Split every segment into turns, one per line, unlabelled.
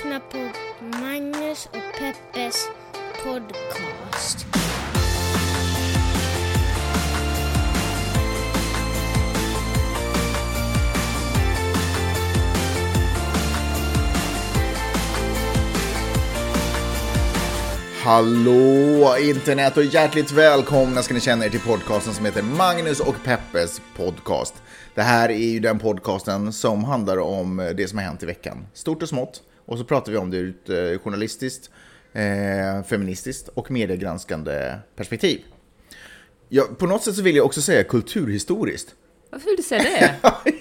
lyssnar på Magnus och Peppes podcast.
Hallå internet och hjärtligt välkomna ska ni känna er till podcasten som heter Magnus och Peppes podcast. Det här är ju den podcasten som handlar om det som har hänt i veckan, stort och smått. Och så pratar vi om det ur ett eh, journalistiskt, eh, feministiskt och mediegranskande perspektiv. Ja, på något sätt så vill jag också säga kulturhistoriskt.
Varför vill du säga det?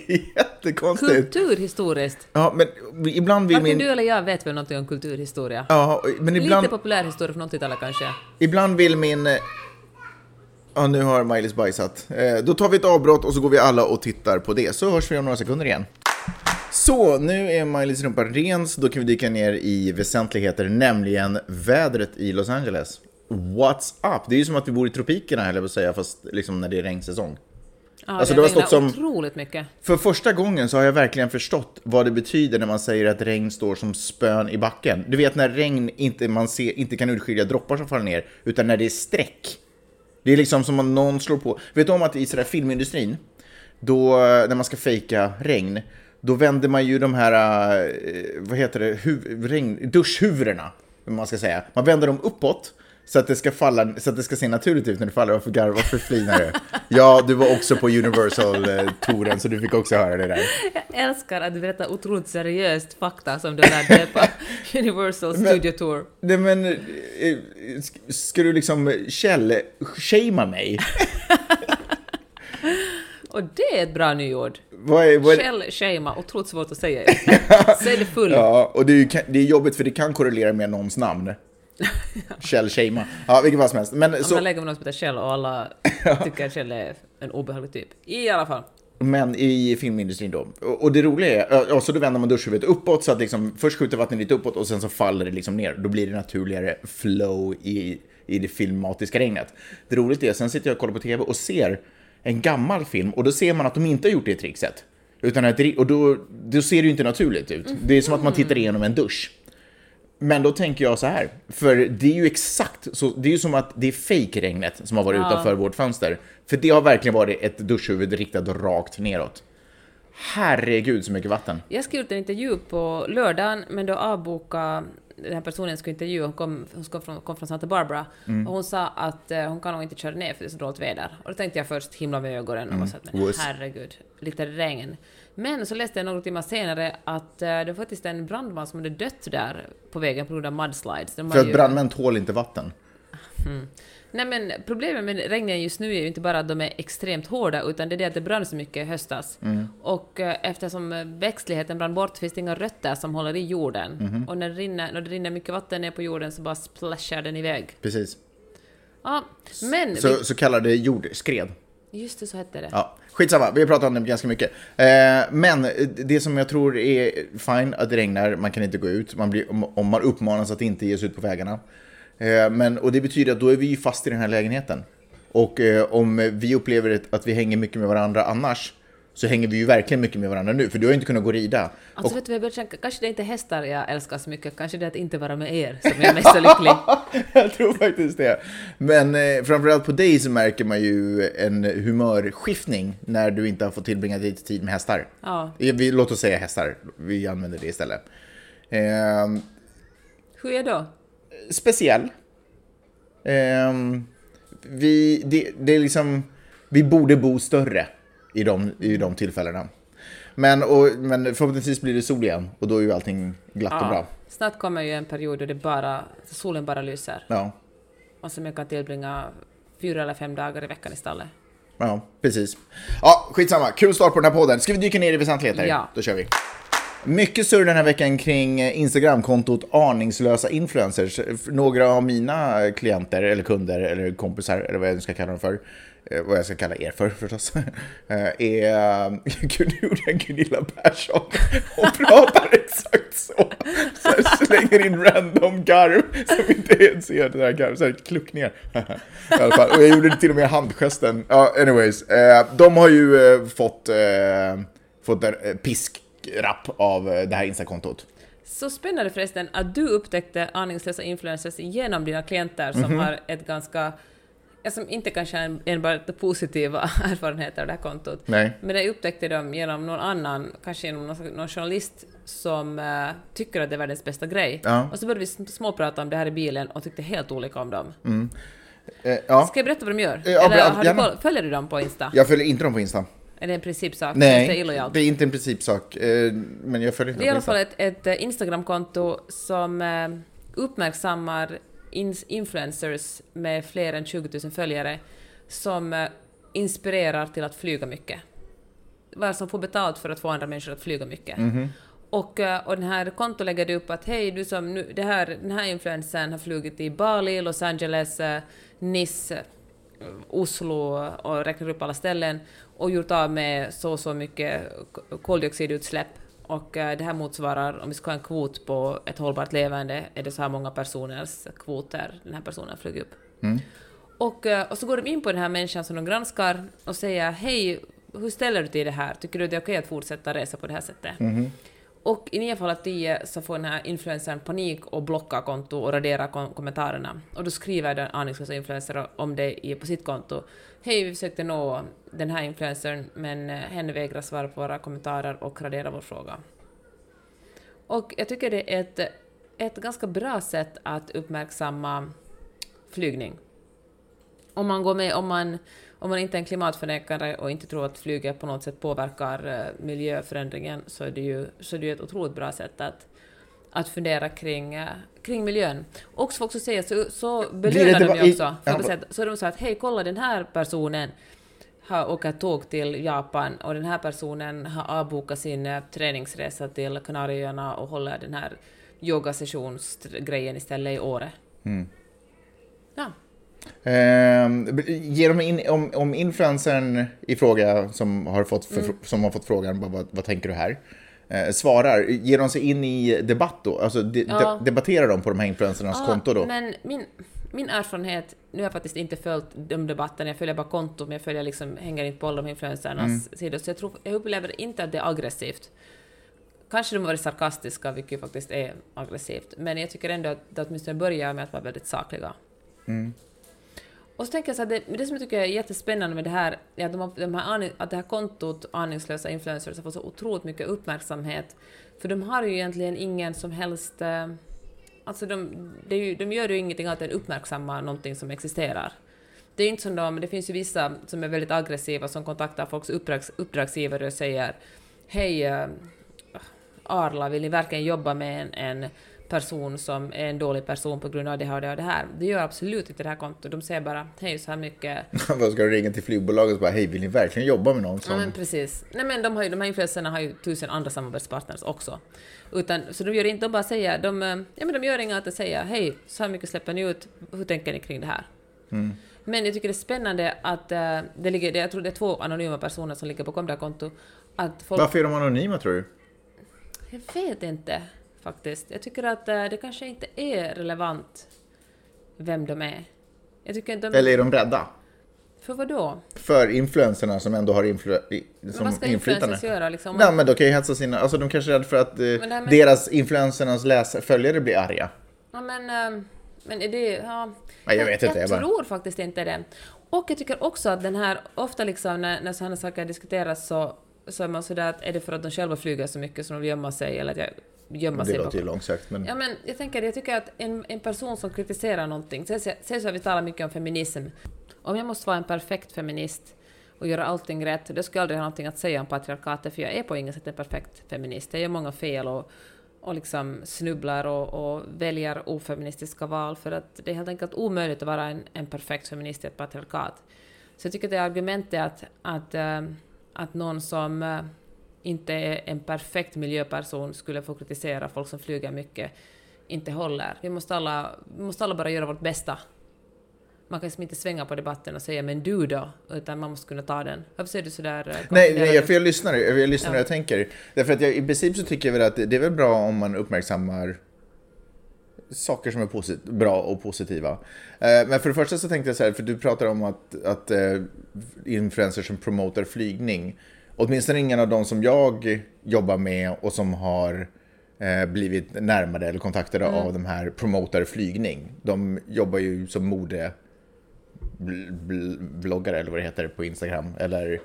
Jättekonstigt.
Kulturhistoriskt.
Ja, men ibland vill
Varken
min...
du eller jag vet väl någonting om kulturhistoria?
Ja, men ibland...
Lite populärhistoria från 80-talet kanske?
Ibland vill min... Ja, nu har Maj-Lis bajsat. Eh, Då tar vi ett avbrott och så går vi alla och tittar på det. Så hörs vi om några sekunder igen. Så, nu är Maj-Lis rumpa ren, så då kan vi dyka ner i väsentligheter, nämligen vädret i Los Angeles. What's up? Det är ju som att vi bor i tropikerna, höll jag på att säga, fast liksom när det är regnsäsong.
Ja,
Alltså,
det
det
har
har stått som-
otroligt mycket.
För första gången så har jag verkligen förstått vad det betyder när man säger att regn står som spön i backen. Du vet när regn inte, man ser, inte kan urskilja droppar som faller ner, utan när det är streck. Det är liksom som om någon slår på. Vet du om att i sådär filmindustrin, då, när man ska fejka regn, då vänder man ju de här, eh, vad heter det, regn, duschhuvudena, man ska säga. Man vänder dem uppåt, så att det ska falla, så att det ska se naturligt ut när det faller. Varför garvar, varför flinar du? Ja, du var också på Universal-touren, så du fick också höra det där.
Jag älskar att du berättar otroligt seriöst fakta som du lärde på Universal Studio Tour.
Nej men, sk- ska du liksom käll-shamea mig?
Och det är ett bra nyord.
Vad är, vad är,
Shell-shama, otroligt svårt att säga. Säg det full.
Ja, och det är, ju, det är jobbigt för det kan korrelera med någons namn. Käll-shamea. Ja, vilket vad som helst. Men,
Om
så,
man lägger med någon som heter Shell och alla tycker att Shell är en obehaglig typ. I alla fall.
men i filmindustrin då. Och, och det roliga är, ja, så då vänder man duschhuvudet uppåt så att liksom, först skjuter vattnet lite uppåt och sen så faller det liksom ner. Då blir det naturligare flow i, i det filmatiska regnet. Det roliga är, sen sitter jag och kollar på tv och ser en gammal film och då ser man att de inte har gjort det trickset. Utan att, och då, då ser det ju inte naturligt ut. Det är som att man tittar igenom en dusch. Men då tänker jag så här, för det är ju exakt så, det är ju som att det är fejkregnet som har varit utanför vårt fönster. För det har verkligen varit ett duschhuvud riktat rakt neråt. Herregud så mycket vatten.
Jag skulle gjort en intervju på lördagen, men då avbokade den här personen skulle intervjua, hon kom, hon kom, från, kom från Santa Barbara, och hon sa att eh, hon kan nog inte köra ner för det är så dåligt väder. Och då tänkte jag först himla med ögonen och var så att, men herregud, lite regn. Men så läste jag några timmar senare att eh, det var faktiskt en brandman som hade dött där på vägen på grund av mudslides. De
För att
ju-
brandmän tål inte vatten.
Nej men problemet med regnen just nu är ju inte bara att de är extremt hårda utan det är det att det brann så mycket i höstas. Och eh, eftersom växtligheten brann bort finns det inga rötter som håller i jorden. Och när det, rinner, när det rinner mycket vatten ner på jorden så bara splashar den iväg.
Precis.
Ja, men...
Så, så kallade jordskred.
Just det, så hette det.
Ja, skitsamma, vi har pratat om det ganska mycket. Eh, men det som jag tror är fine, att det regnar, man kan inte gå ut, man blir, om, om man uppmanas att inte ge sig ut på vägarna. Eh, men, och det betyder att då är vi ju fast i den här lägenheten. Och eh, om vi upplever att vi hänger mycket med varandra annars, så hänger vi ju verkligen mycket med varandra nu, för du har ju inte kunnat gå och rida.
Alltså vet du jag börjar känna? Kanske det är inte hästar jag älskar så mycket, kanske det är att inte vara med er som jag är mest så lycklig.
jag tror faktiskt det. Men eh, framförallt på dig så märker man ju en humörskiftning när du inte har fått tillbringa lite tid med hästar.
Ja.
Eh, Vi, låt oss säga hästar, vi använder det istället. Eh,
Hur är då?
Speciell. Eh, vi, det, det är liksom, vi borde bo större i de, i de tillfällena. Men, och, men förhoppningsvis blir det sol igen och då är ju allting glatt och bra.
Snart kommer ju en period då det bara, solen bara lyser.
Ja.
Och som jag kan tillbringa fyra eller fem dagar i veckan i stallet.
Ja, precis. Ja, skitsamma. Kul start på den här podden. Ska vi dyka ner i väsentligheter?
Ja.
Då kör vi. Mycket surr den här veckan kring eh, Instagramkontot aningslösa influencers. Några av mina klienter, eller kunder, eller kompisar, eller vad jag nu ska kalla dem för, eh, vad jag ska kalla er för förstås, eh, är... Gud, nu gjorde jag Gunilla Persson och pratar exakt så. så här, slänger in random garv som inte ens är det där garv, så här kluckningar. I alla fall. Och jag gjorde till och med handgesten. Ja, anyways. De har ju fått, eh, fått en pisk piskrapp av eh, det här Instakontot.
Så spännande förresten att du upptäckte aningslösa influencers genom dina klienter som
Mhm.
har ett ganska, som inte kanske är enbart positiva erfarenheter av det här kontot.
Nej.
Men jag upptäckte dem genom någon annan, kanske genom någon, någon journalist som eh, tycker att det är världens bästa grej.
Ja.
Och så började vi sm- småprata om det här i bilen och tyckte helt olika om dem.
Eh, ja.
Ska jag berätta vad de gör?
Ja,
Eller du följer du dem på Insta?
Jag följer inte dem på Insta.
Är det en principsak? Känns det
Nej,
illojalt?
det är inte en principsak. eh, Men jag följer inte
Det är i alla fall ett, ett eh, Instagramkonto som eh, uppmärksammar influencers med fler än 20 000 följare som inspirerar till att flyga mycket. Vad som får betalt för att få andra människor att flyga mycket. Och, eh, och den här kontot lägger det upp att hej, du som nu, det här, den här influencern har flugit i Bali, Los Angeles, Nice, Oslo och räknar upp alla ställen och gjort av med så och så mycket koldioxidutsläpp. Och eh, det här motsvarar, om vi ska ha en kvot på ett hållbart levande, är det så här många personers kvoter den här personen flugit upp. Och, eh, och så går de in på den här människan som de granskar och säger hej, hur ställer du dig till det här? Tycker du det är okej att fortsätta resa på det här sättet? Och i nio fall av tio så får den här influencern panik och blockar konto och raderar kom kommentarerna. Och då skriver den aningslösa influencern om det i- på sitt konto. Hej, vi försökte nå den här influencern men eh, hen henne vägrar svara på våra kommentarer och radera vår fråga. Och jag tycker det är ett, ett ganska bra sätt att uppmärksamma flygning. Om man går med, om man, om man inte är en klimatförnekare och inte tror att flyget på något sätt påverkar eh, miljöförändringen så är det ju, så är det ju ett otroligt bra sätt att, att fundera kring, eh, kring miljön. Och får också säga så, så belönar de ju
i-
också. att säga, så de sa att hej, kolla den här personen har åkt tåg till Japan och den här personen har avbokat sin eh, träningsresa till Kanarieöarna och håller den här yogasessionsgrejen istället i Åre. Ja.
Eh, ge dem in, om, om influencern i fråga som har fått,
Mm.
som har fått frågan vad, vad, tänker du här? Eh, svarar, ger de sig in i debatt då? Alltså de,
Ja.
de, debatterar de på de här influencernas
Ja,
konto då?
Men min, min erfarenhet, nu har jag faktiskt inte följt de debatterna, jag följer bara konton, men jag följer liksom, hänger inte på alla de influencernas
Mm.
sidor, så jag, tror, jag upplever inte att det är aggressivt. Kanske de har varit sarkastiska, vilket faktiskt är aggressivt, men jag tycker ändå att det åtminstone börjar med att vara väldigt sakliga.
Mm.
Och så tänker jag så att det, det som jag tycker är jättespännande med det här är att, de har, de här, att det här kontot, aningslösa influencers, har fått så otroligt mycket uppmärksamhet. För de har ju egentligen ingen som helst... Eh, alltså de, det är ju, de gör ju ingenting annat än uppmärksamma någonting som existerar. Det är ju inte som de, det finns ju vissa som är väldigt aggressiva som kontaktar folks uppdrags, uppdragsgivare och säger Hej eh, Arla, vill ni verkligen jobba med en, en person som är en dålig person på grund av det här och det här och det här? Det gör absolut inte det här kontot. De säger bara hej så här mycket.
Vad ska du ringa till flygbolaget och bara hej, vill ni verkligen jobba med någon
Ja,
som...
men precis. Nej men de, har ju, de här influencerna har ju tusen andra samarbetspartners också. Utan, så de gör inte, de bara säger, de, eh, ja, men de gör inget annat än säger hej, så här mycket släpper ni ut, hur tänker ni kring det här? Men jag tycker det är spännande att eh, det ligger, jag tror det är två anonyma personer som ligger bakom det här kontot. Att folk,
Varför är de anonyma tror du?
Jag vet inte faktiskt. Jag tycker att eh, det kanske inte är relevant vem de är. Jag tycker de...
Eller är de rädda?
För vad då?
För influencerna som ändå har influ i-
Men
som
vad ska
inflytande?
göra liksom?
Nej, men de kan ju hetsa sina... Alltså de kanske är rädda för att eh,
med-
deras influencernas läsare, följare blir arga.
Ja, men, eh, men är det... Ja,
Nej, jag vet inte,
Jag
jag bara-
tror faktiskt inte det. Och jag tycker också att den här, ofta liksom när, när sådana saker diskuteras så, så är man sådär att är det för att de själva flyger så mycket som de vill gömma sig eller att jag gömma
Det
sig
låter ju
bakom-
långsökt, men...
Ja, men jag tänker, jag tycker att en, en person som kritiserar någonting, säg så att vi talar mycket om feminism. Om jag måste vara en perfekt feminist och göra allting rätt, då skulle jag aldrig ha någonting att säga om patriarkatet, för jag är på inget sätt en perfekt feminist. Jag gör många fel och, och liksom snubblar och, och väljer ofeministiska val, för att det är helt enkelt omöjligt att vara en, en perfekt feminist i ett patriarkat. Så jag tycker att det argumentet att, att, eh, att någon som eh, inte är en perfekt miljöperson skulle få kritisera folk som flyger mycket inte håller. Vi måste alla, vi måste alla bara göra vårt bästa. Man kan liksom inte svänga på debatten och säga ”men du då?” utan man måste kunna ta den. Varför ser du sådär? eh,
Nej, nej,
ut?
för jag lyssnar, jag lyssnar
Ja.
och jag tänker. Därför att jag, i princip så tycker jag väl att det är väl bra om man uppmärksammar saker som är posit- bra och positiva. Eh, men för det första så tänkte jag så här, för du pratar om att, att eh, influencers som promotar flygning, åtminstone ingen av de som jag jobbar med och som har eh, blivit närmade eller kontaktade
Mm.
av de här promotar flygning. De jobbar ju som mode bl- bl- bloggare eller vad det heter på Instagram eller,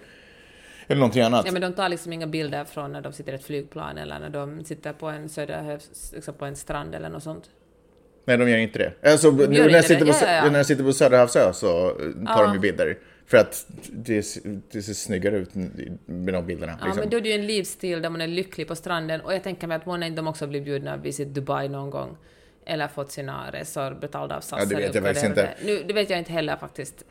eller någonting annat.
Ja, men de tar liksom inga bilder från när de sitter i ett flygplan eller när de sitter på en söderhavs, liksom på en strand eller något sånt.
Nej, de gör inte det. Alltså, nu,
gör
när, jag sitter
det.
på,
Ja, ja, ja.
när jag sitter på Söderhavsö så eh, tar de ju bilder. För att det, det ser snyggare ut med de bilderna.
Ja,
liksom.
men då är det ju en livsstil där man är lycklig på stranden och jag tänker mig att många de också blir bjudna att visit Dubai någon gång. Eller fått sina resor betalda av SAS.
Ja, det vet jag faktiskt
uppgraderade. Nu, det vet jag inte heller faktiskt.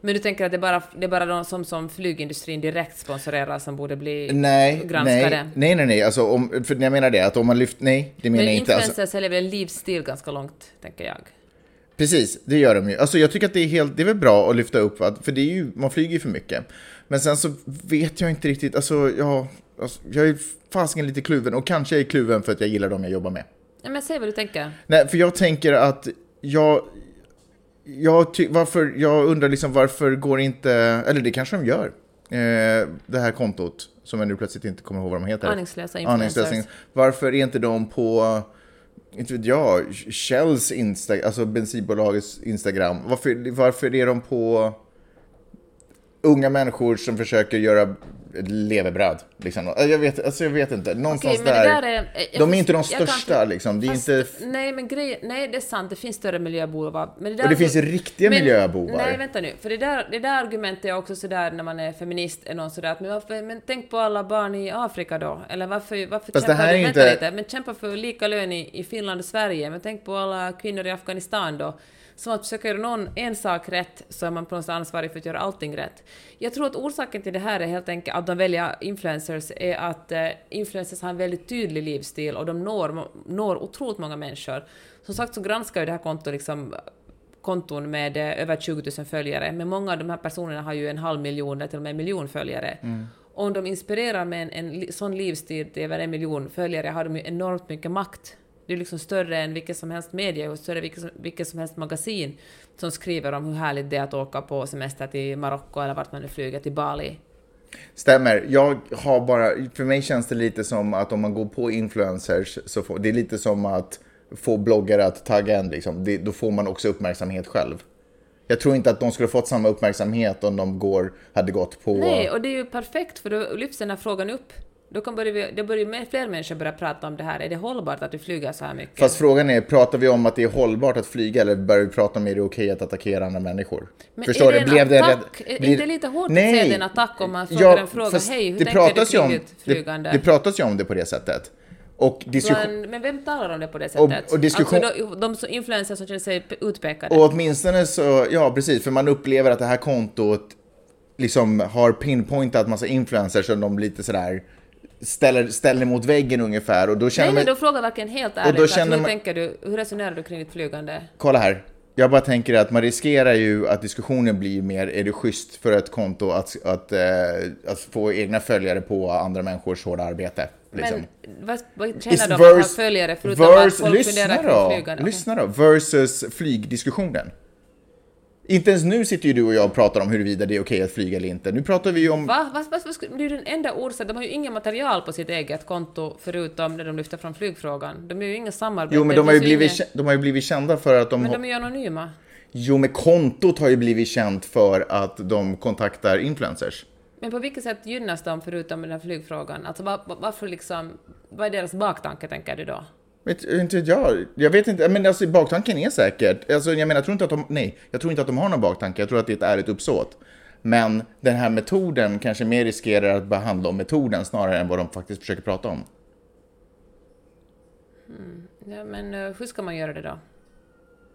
Men du tänker att det är bara, det är bara de som, som flygindustrin direkt sponsorerar som borde bli
Nej,
granskade?
nej, nej, nej, nej. Alltså, om, för jag menar det, att om man lyfter, nej, det menar
Men
jag inte. Alltså,
influencers säljer väl en livsstil ganska långt, tänker jag.
Precis, det gör de ju. Alltså, jag tycker att det är helt, det är väl bra att lyfta upp, för det är ju, man flyger ju för mycket. Men sen så vet jag inte riktigt, alltså, ja, alltså jag är fasiken lite kluven, och kanske jag är kluven för att jag gillar dem jag jobbar med.
Ja, men säg vad du tänker.
Nej, för jag tänker att jag... Jag, ty, varför, jag undrar liksom varför går inte... Eller det kanske de gör. Eh, det här kontot, som jag nu plötsligt inte kommer ihåg vad de heter.
Aningslösa influencers.
Aningslösa. Varför är inte de på... Inte vet jag, Shells Instagram, alltså bensinbolagets Instagram. Varför, varför är de på unga människor som försöker göra levebröd? Liksom. Jag, vet, alltså jag vet inte, någonstans
Okej, det
där.
där är-
de är inte de största liksom. Det är
Fast,
inte...
Nej, men grej, nej, det är sant, det finns större miljöbovar. Men där,
Och det finns riktiga miljöbovar.
Nej, vänta nu. För det där, det där argumentet är också sådär när man är feminist, är någon sådär att men, varför, men tänk på alla barn i Afrika då. Eller varför, varför
Fast det
kämpar du,
är
vänta
inte-
lite, men kämpa för lika lön i, i Finland och Sverige. Men tänk på alla kvinnor i Afghanistan då. Som att försöka göra någon, en sak rätt så är man på något sätt ansvarig för att göra allting rätt. Jag tror att orsaken till det här är helt enkelt att de väljer influencers är att eh, influencers har en väldigt tydlig livsstil och de når, når otroligt många människor. Som sagt så granskar ju det här kontot liksom konton med eh, över 20 000 följare, men många av de här personerna har ju en halv miljon eller till och med en miljon följare. Om de inspirerar med en, en sån livsstil till över en miljon följare har de ju enormt mycket makt. Det är liksom större än vilket som helst media och större än vilket som, vilket som helst magasin som skriver om hur härligt det är att åka på semester till Marocko eller vart man nu flyger, till Bali.
Stämmer. Jag har bara, för mig känns det lite som att om man går på influencers så får, det är lite som att få bloggare att tagga en liksom. Det, då får man också uppmärksamhet själv. Jag tror inte att de skulle fått samma uppmärksamhet om de går, hade gått på...
Nej, och det är ju perfekt för då lyfts den här frågan upp. Då, kan börja, vi- då börjar fler människor börja prata om det här. Är det hållbart att du flyger så här mycket?
Fast frågan är, pratar vi om att det är hållbart att flyga eller börjar vi prata om är det okej att attackera andra människor?
Men
Förstår
är
du?
det en
Blev det
attack? Är
blir-
inte lite hårt att säga det är en attack om man frågar
Ja,
en fråga, hej, hur
det
tänker du
om,
ditt
det,
flygande?
det pratas ju om det på det sättet. Och diskussion...
Men, men vem talar om det på det sättet?
och diskussion-
Alltså de, de influencers som känner sig utpekade?
Och åtminstone så, ja precis, för man upplever att det här kontot liksom har pinpointat massa influencers som de lite sådär ställer, ställer mot väggen ungefär och då känner
nej,
man,
nej, då frågar verkligen helt
då
ärligt. Att
känner
hur,
man-
tänker du, hur resonerar du kring ditt flygande?
kolla här. Jag bara tänker att man riskerar ju att diskussionen blir mer, är det schysst för ett konto att, att, eh, att få egna följare på andra människors hårda arbete? Liksom.
Men vad, vad tjänar de att ha följare förutom att
vers-
folk
lyssna
funderar kring
då,
flygande? Okej.
Lyssna då, versus flygdiskussionen. Inte ens nu sitter ju du och jag och pratar om huruvida det är okej att flyga eller inte. Nu pratar vi ju om...
Va? Va? Va? Va? Det är ju den enda orsaken. De har ju inget material på sitt eget konto förutom när de lyfter fram flygfrågan. De gör ju inga samarbeten.
Jo, men de har, ju blivit,
inget-
de har ju blivit kända för att de...
Men de är ju anonyma.
Jo, men kontot har ju blivit känt för att de kontaktar influencers.
Men på vilket sätt gynnas de förutom den här flygfrågan? Alltså va- va- varför liksom... Vad är deras baktanke, tänker du då?
Vet, inte jag. Jag vet inte, men alltså baktanken är säkert. Alltså, jag menar, jag tror inte att de, nej, jag tror inte att de har någon baktanke. Jag tror att det är ett ärligt uppsåt. Men den här metoden kanske mer riskerar att behandla om metoden snarare än vad de faktiskt försöker prata om.
Ja, men eh, hur ska man göra det då?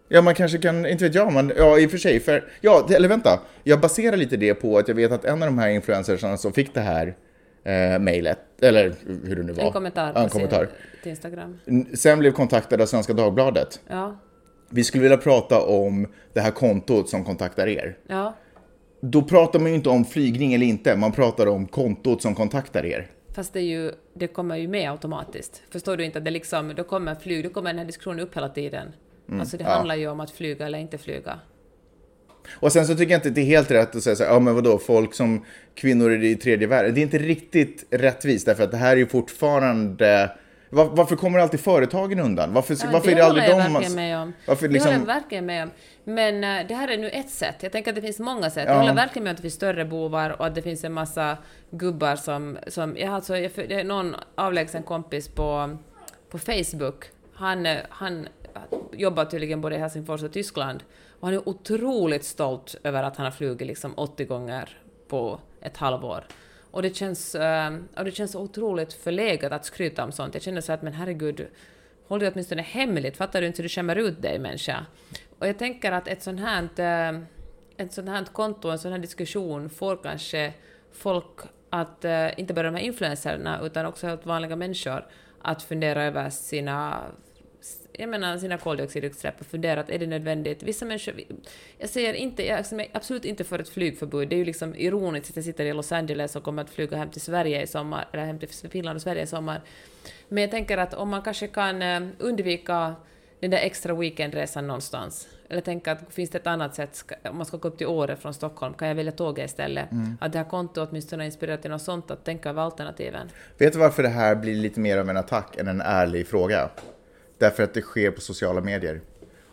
Ja, man kanske kan, inte vet jag, men ja, i och för sig. För, ja, eller vänta. Jag baserar lite det på att jag vet att en av de här influencersarna som fick det här eh, mejlet, eller hur det nu var.
En kommentar
en kommentar.
till Instagram.
Sen blev kontaktad av Svenska Dagbladet.
Ja.
Vi skulle vilja prata om det här kontot som kontaktar er.
Ja.
Då pratar man ju inte om flygning eller inte, man pratar om kontot som kontaktar er.
Fast det, är ju, det kommer ju med automatiskt. Förstår du inte att det liksom, då kommer flyg, då kommer den här diskussionen upp hela tiden. alltså det
Mm, ja.
handlar ju om att flyga eller inte flyga.
Och sen så tycker jag inte det är helt rätt att säga så här, ja men vadå, folk som kvinnor i tredje världen. Det är inte riktigt rättvist därför att det här är ju fortfarande Var, varför kommer alltid företagen undan? Varför,
Ja,
varför är det
det
aldrig
håller jag
de...
verkligen med om.
Varför
Det håller jag
liksom...
verkligen med om. Men eh, det här är nu ett sätt. Jag tänker att det finns många sätt.
Ja.
Jag håller verkligen med om att det finns större bovar och att det finns en massa gubbar som... som jag har alltså, jag, det är någon avlägsen kompis på, på Facebook. Han, eh, han jobbar tydligen både i Helsingfors och Tyskland. Och han är otroligt stolt över att han har flugit liksom 80 gånger på ett halvår. Och det känns, ehm, och det känns otroligt förlegat att skryta om sånt. Jag känner så att men herregud, håll det åtminstone hemligt. Fattar du inte hur du skämmer ut dig människa? Och jag tänker att ett sånt här, ehm, ett sånt här konto, en sån här diskussion får kanske folk att, eh, inte bara de här influencerna, utan också helt vanliga människor, att fundera över sina jag menar sina koldioxidutsläpp och fundera att är det nödvändigt? Vissa människor... Jag säger inte, jag är absolut inte för ett flygförbud. Det är ju liksom ironiskt att jag sitter i Los Angeles och kommer att flyga hem till Sverige i sommar, eller hem till Finland och Sverige i sommar. Men jag tänker att om man kanske kan eh, undvika den där extra weekendresan någonstans, eller tänka att finns det ett annat sätt, om man ska gå upp till Åre från Stockholm, kan jag välja tåget istället? Att det här kontot åtminstone har inspirerat till något sånt, att tänka över alternativen.
Vet du varför det här blir lite mer av en attack än en ärlig fråga? Därför att det sker på sociala medier.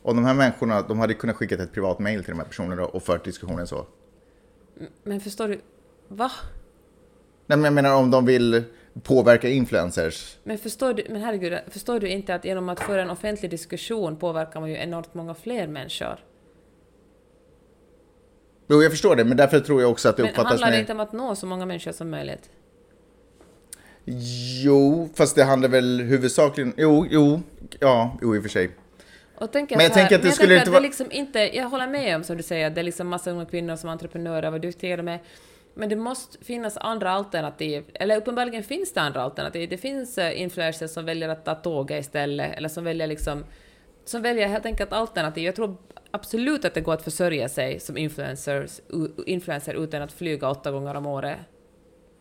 Och de här människorna, de hade kunnat skicka ett privat mail till de här personerna och fört diskussionen så.
Men förstår du? Va?
Nej, men jag menar om de vill påverka influencers.
Men förstår du, men herregud, förstår du inte att genom att föra en offentlig diskussion påverkar man ju enormt många fler människor?
Jo, jag förstår det, men därför tror jag också att det
Men
uppfattas
handlar det
mer...
inte om att nå så många människor som möjligt?
Jo, fast det handlar väl huvudsakligen... Jo, jo, ja, jo i och för sig.
Och tänker
Men jag
här,
tänker att det skulle inte vara-
liksom inte, jag håller med om som du säger, det är liksom massa unga kvinnor som är entreprenörer, vad duktiga de är. Men det måste finnas andra alternativ. Eller uppenbarligen finns det andra alternativ. Det finns eh, influencers som väljer att ta tåget istället, eller som väljer liksom som väljer helt enkelt alternativ. Jag tror absolut att det går att försörja sig som influencers, influencer utan att flyga åtta gånger om året.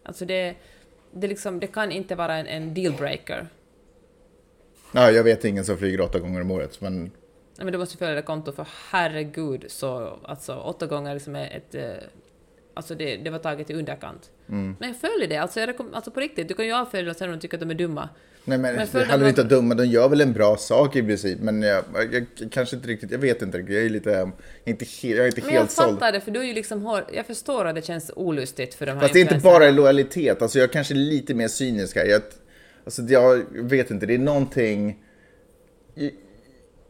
Alltså det, det, liksom, det kan inte vara en, en dealbreaker.
Ja, jag vet ingen som flyger åtta gånger om året, men
Nej, men du måste följa det konto för herregud så alltså åtta gånger liksom är ett eh, Alltså det, det var taget i underkant.
Mm.
Men följ det, alltså, jag rekom- alltså på riktigt. Du kan ju avfölja dem sen om du tycker att de är dumma.
Nej men,
Men
det handlar
de-
inte om dumma, de gör väl en bra sak i princip. Men jag, jag, jag kanske inte riktigt, jag vet inte riktigt. Jag är lite, inte, he, jag är inte
Men jag
helt såld.
fattar det, för du är ju liksom Jag förstår att det känns olustigt för de här
Fast det är inte bara lojalitet, alltså jag är kanske lite mer cynisk här. Jag, alltså jag vet inte, det är någonting...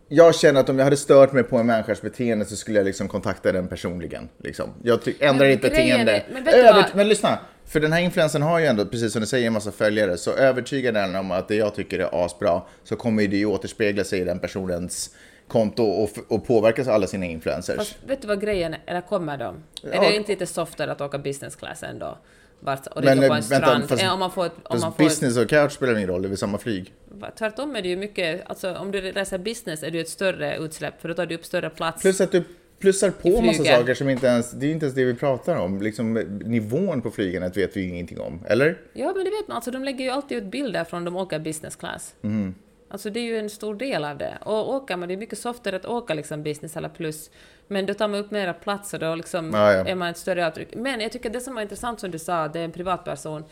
Jag känner att om jag hade stört mig på en människas beteende så skulle jag liksom kontakta den personligen. Liksom. Jag ändrar
Men
inte beteende.
är- men
Över- men lyssna, för den här influensen har ju ändå, precis som du säger, en massa följare. Så övertygar den om att det jag tycker är asbra så kommer ju det ju återspegla sig i den personens konto och, och påverkas alla sina influencers.
Fast vet du vad grejen är? Eller kommer de?
Ja.
Är det inte lite softare att åka business class ändå? Bara, och
Men,
på
eh,
en
vänta,
strand?
fast-
Eh, om man får ett, om man får ett,
business och couch spelar ingen roll, det är väl samma flyg.
Tvärtom är det ju mycket, alltså om du reser business är det ju ett större utsläpp för då tar du upp större plats.
Plus att du plussar på
I
massa saker som inte ens, det är inte ens det vi pratar om. Liksom, nivån på flygandet vet vi ju ingenting om, eller?
Ja, men det vet man, alltså de lägger ju alltid ut bilder från de åker business class.
Mm.
Alltså det är ju en stor del av det. Och åker man, det är mycket softare att åka liksom business eller plus, men då tar man upp mera plats och då liksom
Ja, ja.
är man ett större avtryck. Men jag tycker det som var intressant som du sa, det är en privatperson.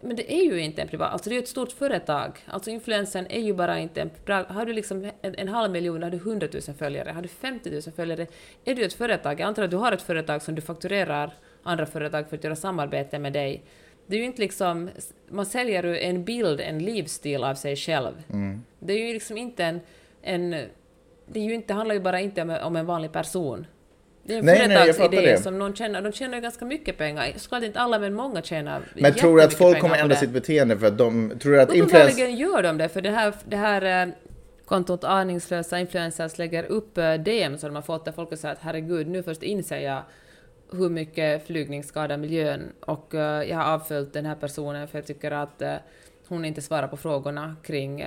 Men det är ju inte en privat, alltså det är ju ett stort företag. Alltså influensen är ju bara inte en... bra- Har du liksom en, en halv miljon, har du 100 000 följare, har du 50 000 följare, är du ett företag. Jag antar att du har ett företag som du fakturerar andra företag för att göra samarbete med dig. Det är ju inte liksom... Man säljer ju en bild, en livsstil av sig själv. Det är ju liksom inte en... en det, är ju inte, det handlar ju bara inte om, om en vanlig person. Det är en
Nej, nej, jag fattar
företagsidé
det.
som någon tjänar. De tjänar ju ganska mycket pengar. Såklart inte alla, men många tjänar
Men tror du att folk kommer ändra sitt beteende för att de, tror du att influens...
Uppenbarligen gör de det, för det här, det här eh, kontot aningslösa influencers lägger upp eh, DM som de har fått där folk säger att herregud, nu först inser jag hur mycket flygning skadar miljön och eh, jag har avföljt den här personen för jag tycker att hon inte svarar på frågorna kring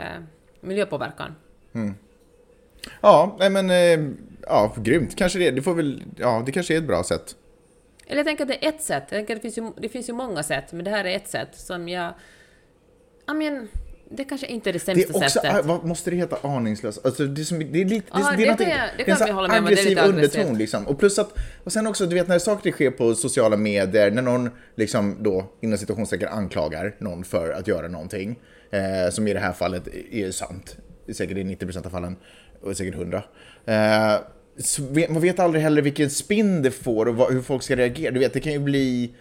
miljöpåverkan.
Ja, nej men, eh, ja, grymt. Kanske det. Det får väl, ja, det kanske är ett bra sätt.
Eller jag tänker att det är ett sätt. Jag tänker det finns ju, det finns ju många sätt, men det här är ett sätt som jag... I mean, Det kanske inte är det
Det
sämsta
är också,
sättet.
vad måste det heta, aningslös? Alltså, det, är som, det är lite, det,
Ja,
det,
det
är
kan jag- det
det
kan
en
vi hålla med om, det är
aggressiv
lite aggressivt.
underton liksom. Och plus att, och sen också, du vet när saker sker på sociala medier, när någon liksom då inom situationstecken anklagar någon för att göra någonting, eh, som i det här fallet är sant, Det säkert i 90% av fallen, och säkert 100. Eh, man vet aldrig heller vilken spin det får och vad, hur folk ska reagera. Du vet, det kan ju bli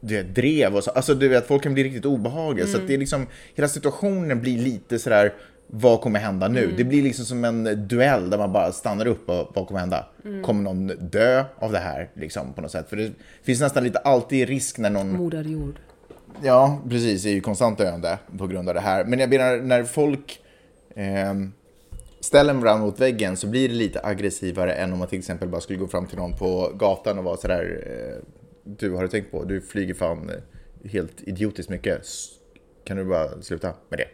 du vet, drev och så. Alltså du vet, folk kan bli riktigt obehagliga. Så att det är liksom, hela situationen blir lite sådär, vad kommer hända nu? Det blir liksom som en duell där man bara stannar upp och vad kommer hända? Kommer någon dö av det här liksom på något sätt? För det finns nästan lite alltid risk när någon
Moder jord.
Ja, precis. Det är ju konstant döende på grund av det här. Men jag menar, när folk ehm, ställer varandra mot väggen så blir det lite aggressivare än om man till exempel bara skulle gå fram till någon på gatan och vara sådär eh, Du, har du tänkt på? Du flyger fan eh, helt idiotiskt mycket. Kan du bara sluta med det?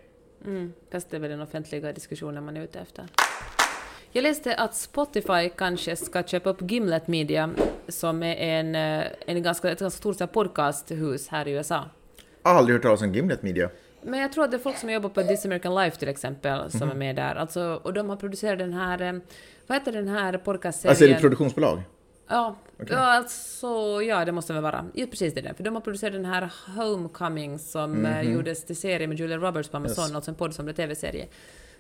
Fast det är väl den offentliga diskussionen man är ute efter. Jag läste att Spotify kanske ska köpa upp Gimlet Media, som är en, eh, en ganska, ett ganska stort podcasthus här i USA.
Aldrig hört talas om Gimlet Media.
Men jag tror att det är folk som jobbar på This American Life till exempel, som är med där. Alltså, och de har producerat den här, eh, vad heter den här podcastserien?
Alltså är det produktionsbolag?
Ja, ja, alltså, ja, det måste väl vara. Ja, precis det är det. För de har producerat den här Homecoming som eh, gjordes till serie med Julia Roberts på Amazon,
Yes.
alltså en podd som blev tv-serie.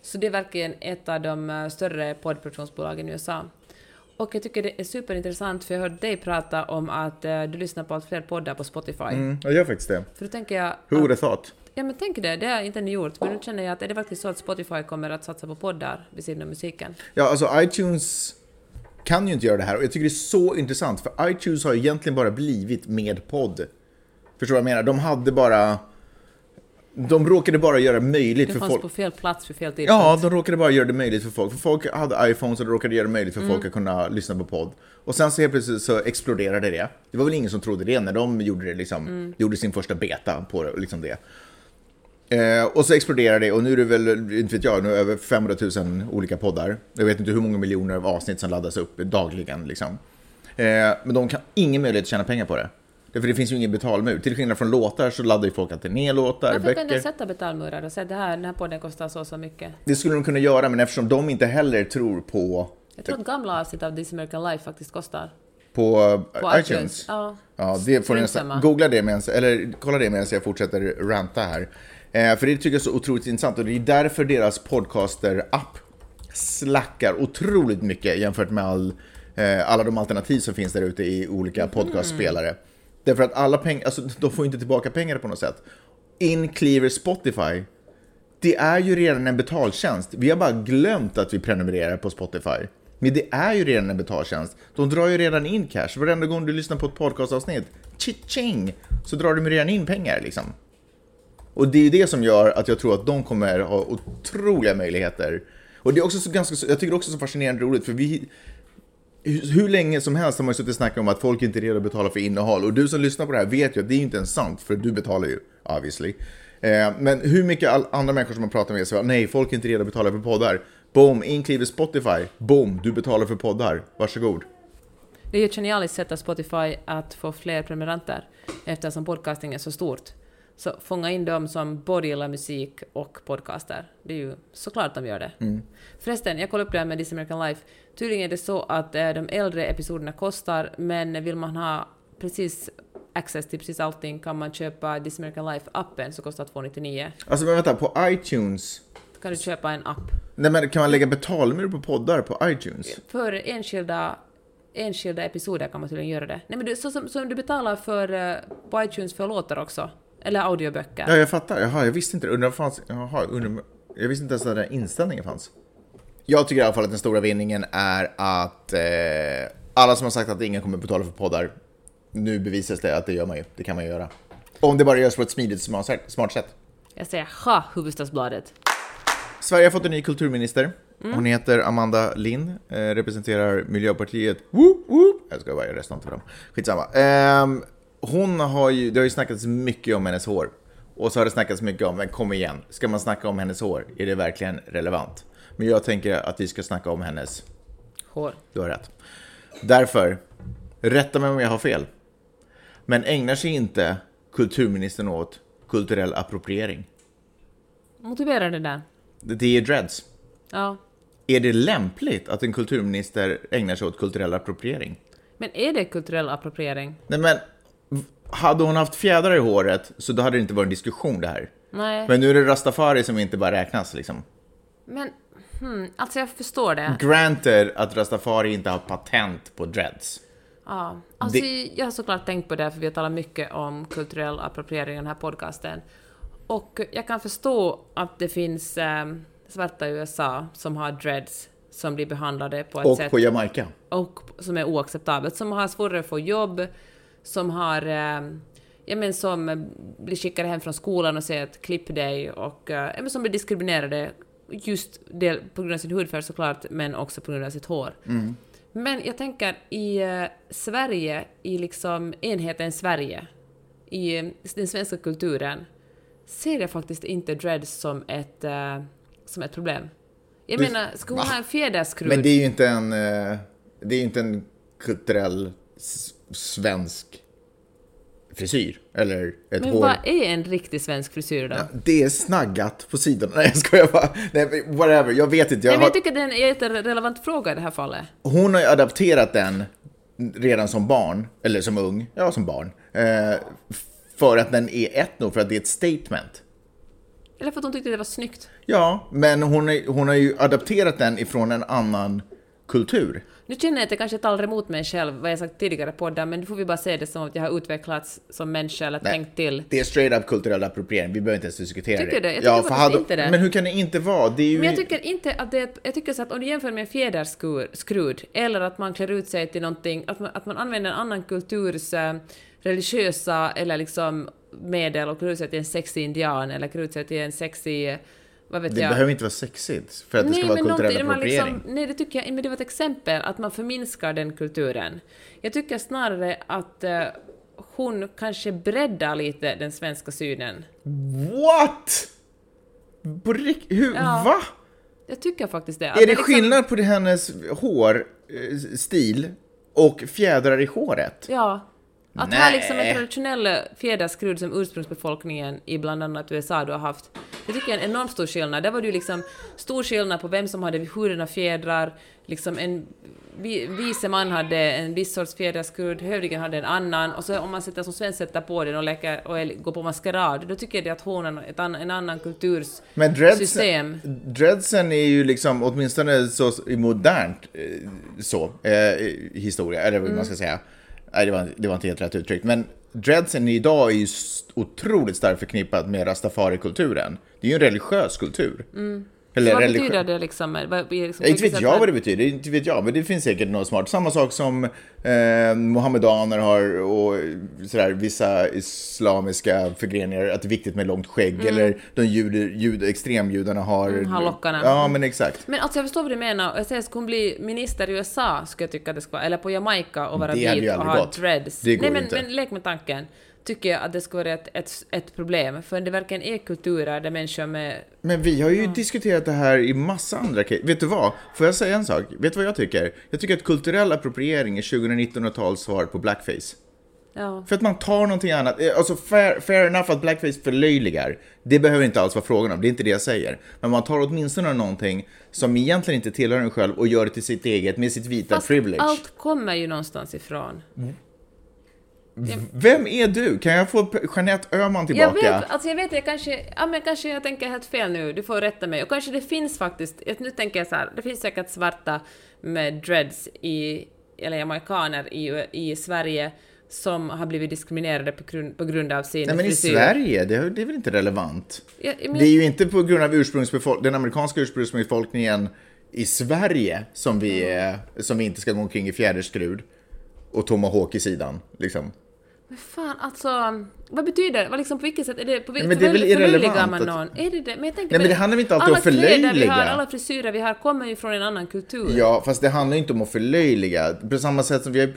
Så det är verkligen ett av de eh, större poddproduktionsbolagen i USA. Och jag tycker det är superintressant, för jag hörde dig prata om att du lyssnar på allt fler poddar på Spotify.
Mm, jag gör faktiskt det.
För då tänker jag...
Who would have thought?
Ja men tänk det, det har jag inte ännu gjort. Men nu känner jag att är det faktiskt så att Spotify kommer att satsa på poddar vid sidan av musiken?
Ja, alltså iTunes kan ju inte göra det här och jag tycker det är så intressant för iTunes har egentligen bara blivit med podd. Förstår du vad jag menar? De hade bara... De råkade bara göra möjligt
Det
för
fanns
folk...
på fel plats för fel
Ja,
tidpunkt.
de råkade bara göra det möjligt för folk. För folk hade iPhones och de råkade göra det möjligt för
Mm.
folk att kunna lyssna på podd. Och sen så helt plötsligt så exploderade det. Det var väl ingen som trodde det när de gjorde det liksom,
Mm.
gjorde sin första beta på det, liksom det. Eh, och så exploderade det och nu är det väl, inte vet jag, nu över 500 000 olika poddar. Jag vet inte hur många miljoner av avsnitt som laddas upp dagligen liksom. Eh, men de kan ingen möjlighet att tjäna pengar på det. Därför det finns ju ingen betalmur. Till skillnad från låtar så laddar ju folk alltid ner låtar,
Varför kan
böcker.
de sätta betalmurar och säga det här, den här podden kostar så och så mycket?
Det skulle de kunna göra, men eftersom de inte heller tror på,
Jag tror att gamla avsnitt av This American Life faktiskt kostar.
på,
På
iTunes.
Ja.
Ja, det får ni
Strunsamma.
googla det medan, eller kolla det medan jag fortsätter ranta här. Eh, för det tycker jag är så otroligt intressant och det är därför deras podcaster-app slackar otroligt mycket jämfört med all, eh, alla de alternativ som finns där ute i olika podcastspelare. Därför att alla pengar, alltså de får inte tillbaka pengar på något sätt. In cleaver Spotify, det är ju redan en betaltjänst. Vi har bara glömt att vi prenumererar på Spotify. Men det är ju redan en betaltjänst. De drar ju redan in cash. Varenda gång du lyssnar på ett podcastavsnitt, ching så drar de redan in pengar liksom. Och det är ju det som gör att jag tror att de kommer ha otroliga möjligheter. Och det är också så ganska, jag tycker också så fascinerande roligt för vi, hur länge som helst har man ju suttit och snackat om att folk inte är redo att betala för innehåll. Och du som lyssnar på det här vet ju att det är inte ens sant, för du betalar ju, obviously. Eh, men hur mycket andra människor som man pratar med säger nej, folk är inte redo att betala för poddar. Boom, inklusive Spotify. Boom, du betalar för poddar. Varsågod.
Det är ju ett genialiskt sätt av Spotify att få fler prenumeranter eftersom podcasting är så stort. Så fånga in dem som både gillar musik och podcaster. Det är ju såklart de gör det. Förresten, jag kollade upp det här med This American Life. Tydligen är det så att eh, de äldre episoderna kostar, men vill man ha precis access till precis allting kan man köpa This American Life-appen som kostar 299.
Alltså men vänta, på iTunes,
Då kan du köpa en app.
nej, men kan man lägga betalmur på poddar på iTunes?
För enskilda, enskilda episoder kan man tydligen göra det. Nej men du, så som, som du betalar för, eh, på iTunes för låtar också. Eller audioböcker.
Ja, jag fattar. Jaha, jag visste inte. Undrar fanns... Jaha, undrar... Jag visste inte ens att den där inställningen fanns. Jag tycker i alla fall att den stora vinningen är att eh, alla som har sagt att ingen kommer betala för poddar, nu bevisas det att det gör man ju. Det kan man ju göra. Om det bara görs på ett smidigt, smart sätt.
Jag säger ha, Hufvudstadsbladet.
Sverige har fått en ny kulturminister. Hon heter Amanda Lind, eh, representerar Miljöpartiet. Woop, woop. Jag ska bara göra resten för dem. Skitsamma. Ehm, hon har ju, det har ju snackats mycket om hennes hår. Och så har det snackats mycket om, men kom igen, ska man snacka om hennes hår? Är det verkligen relevant? Men jag tänker att vi ska snacka om hennes,
Hår.
du har rätt. Därför, rätta mig om jag har fel. Men ägnar sig inte kulturministern åt kulturell appropriering?
Motivera det där.
Det är dreads.
Ja.
Är det lämpligt att en kulturminister ägnar sig åt kulturell appropriering?
Men är det kulturell appropriering?
Nej men, hade hon haft fjädrar i håret så då hade det inte varit en diskussion det här.
Nej.
Men nu är det rastafari som inte bara räknas liksom.
Men, hmm, alltså jag förstår det.
Granted att rastafari inte har patent på dreads.
Ja, alltså
Det-
jag har såklart tänkt på det, för vi har talat mycket om kulturell appropriering i den här podcasten. Och jag kan förstå att det finns eh, svarta i USA som har dreads som blir behandlade på ett
Och
sätt
på Jamaica.
och som är oacceptabelt, som har svårare att få jobb, som har eh, ja, men som blir skickade hem från skolan och säger att klipp dig och eh, ja, men som blir diskriminerade just del, på grund av sin hudfärg såklart, men också på grund av sitt hår. Men jag tänker i eh, Sverige, i liksom enheten Sverige, i den svenska kulturen, ser jag faktiskt inte dreads som ett, som ett problem. Jag
Du-
menar, ska hon
Va?
ha en fjäderskrud?
Men det är ju inte en, det är inte en kulturell svensk frisyr. Eller ett
Men
hår.
vad är en riktig svensk frisyr då?
Det är snaggat på sidorna. Nej, jag skojar bara. Nej, men whatever. Jag vet inte. Jag
Nej, men
har...
jag tycker det är en jätterelevant fråga i det här fallet.
Hon har ju adapterat den redan som barn, eller som ung, ja som barn. Eh, för att den är ett nog, för att det är ett statement.
Eller för att hon tyckte det var snyggt.
Ja, men hon, är, hon har ju adapterat den ifrån en annan kultur.
Nu känner jag att jag kanske talar emot mig själv, vad jag sagt tidigare på podden, men nu får vi bara se det som att jag har utvecklats som människa eller
Nej.
tänkt till.
Det är straight up kulturell appropriering, vi behöver inte ens diskutera
Tycker
det.
du? Jag tycker faktiskt inte det.
Men hur kan det inte vara? Det är ju...
Men jag tycker inte att det jag tycker så att om du jämför med en fjäderskrud, eller att man klär ut sig till någonting, att man, att man använder en annan kulturs eh, religiösa eller liksom medel och klär ut sig till en sexig indian eller klär ut sig till en sexig, vad vet
det
jag.
behöver inte vara sexigt för att det ska vara kulturell
man
appropriering.
Liksom, nej, det tycker jag men det var ett exempel, att man förminskar den kulturen. Jag tycker snarare att eh, hon kanske breddar lite den svenska synen.
What? På hur?
Ja.
Va?
Jag tycker faktiskt det.
Är det
liksom-
skillnad på hennes hårstil och fjädrar i håret?
Ja. Att
Nej.
ha liksom en traditionell fjäderskrud som ursprungsbefolkningen i bland annat USA du har haft, det tycker jag är en enormt stor skillnad. Där var det ju liksom stor skillnad på vem som hade hurdana fjädrar, liksom en vi- vise man hade en viss sorts fjäderskrud, hövdingen hade en annan, och så om man sätter som svensk sätter på den och, leker, och är- går på maskerad, då tycker jag det att hon har ett an, en annan kulturs
Men dreadsen,
system.
dreadsen är ju liksom åtminstone så i modernt eh, så, eh, historia, eller vad
Mm.
man ska säga. Nej, det var, det var inte helt rätt uttryckt. Men dreadsen idag är ju otroligt starkt förknippat med rastafari-kulturen. Det är ju en religiös kultur. Mm. Eller
Mm. Vad
religi-
betyder det liksom? Vad, liksom
inte vet jag vad det betyder, inte vet jag, men det finns säkert något smart. Samma sak som eh, mohammedaner har och sådär, vissa islamiska förgreningar, att det är viktigt med långt skägg, eller de jude, jude, extremjudarna har...
Mm, har lockarna.
Ja, men exakt.
Men alltså jag förstår vad du menar. Jag säger, skulle hon bli minister i USA, skulle jag tycka att det skulle vara, eller på Jamaica och vara vit och ha
gått.
dreads.
Det går
Nej men,
inte.
men lek med tanken. Tycker jag att det skulle vara ett, ett, ett problem, för det verkligen är kulturer där människor med...
Men vi har ju diskuterat det här i massa andra case. Vet du vad? Får jag säga en sak? Vet du vad jag tycker? Jag tycker att kulturell appropriering är 2019-tals svar på blackface.
Ja.
För att man tar någonting annat. Eh, Alltså fair, fair enough att blackface förlöjligar. Det behöver inte alls vara frågan om, det är inte det jag säger. Men man tar åtminstone någonting som egentligen inte tillhör en själv och gör det till sitt eget med sitt vita
Fast
privilege.
allt kommer ju någonstans ifrån.
Vem är du? Kan jag få Jeanette Öhman
Jag
tillbaka?
vet, alltså jag vet, jag kanske, ja men kanske jag tänker helt fel nu, du får rätta mig. Och kanske det finns faktiskt, nu tänker jag så här, det finns säkert svarta med dreads i, eller jamaikaner i, i Sverige som har blivit diskriminerade på grund, på grund av sin
Nej men i
frisyr.
Sverige, det, det är väl inte relevant?
Ja, men,
Det är ju inte på grund av den amerikanska ursprungsbefolkningen i Sverige som vi, är, som vi inte ska gå omkring i fjäderskrud och tomahawk i sidan. Liksom.
Men fan, alltså, vad betyder det? Liksom, på vilket sätt är det? På,
Nej, men det är väl irrelevant
man
att-
någon? Är det det? Men jag tänker
Nej, men det handlar inte alltid om
alla kläder vi har,
förlöjliga.
alla frisyrer vi har kommer ju från en annan kultur.
Ja, fast det handlar inte om att förlöjliga. På samma sätt som vi har...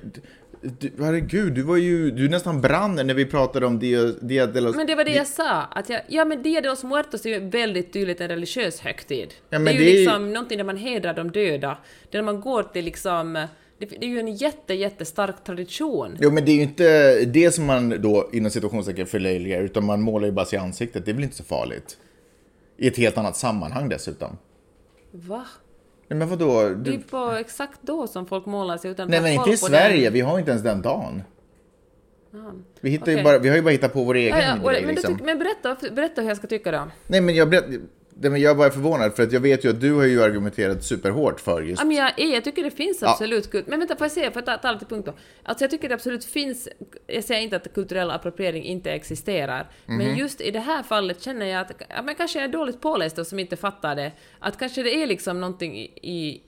Du, herregud, du var ju... Du nästan brann när vi pratade om Dia, Dia de los...
Men det var det jag sa, att jag, ja men Dia de los Muertos är ju väldigt tydligt en religiös högtid.
Ja,
det är ju
det är
liksom någonting där man hedrar de döda. Det är när man går till liksom, det, det är ju en jätte, jättestark tradition.
Jo, men det är ju inte det som man då inom situationstecken förlöjligar, utan man målar ju bara sig i ansiktet. Det är väl inte så farligt? I ett helt annat sammanhang dessutom.
Va?
Nej, men vadå?
Det är
Du...
ju på exakt då som folk målar sig utan
Nej, men inte i Sverige.
den.
Vi har inte ens den dagen. Vi, hittar
Okej.
bara, vi har ju bara hittat på vår egen
Ja, ja,
grej.
men, du
Liksom.
men berätta, berätta hur jag ska tycka då.
Nej, men jag, berätt, nej, men jag var förvånad för att jag vet ju att du har ju argumenterat superhårt för just...
Ja, men jag, är, jag tycker det finns absolut kult. Men vänta, får jag säga, får jag ta, lite punkt då? Alltså jag tycker det absolut finns, jag säger inte att kulturell appropriering inte existerar,
Mhm.
men just i det här fallet känner jag att, ja, men kanske jag är dåligt påläst och som inte fattar det, att kanske det är liksom någonting i, i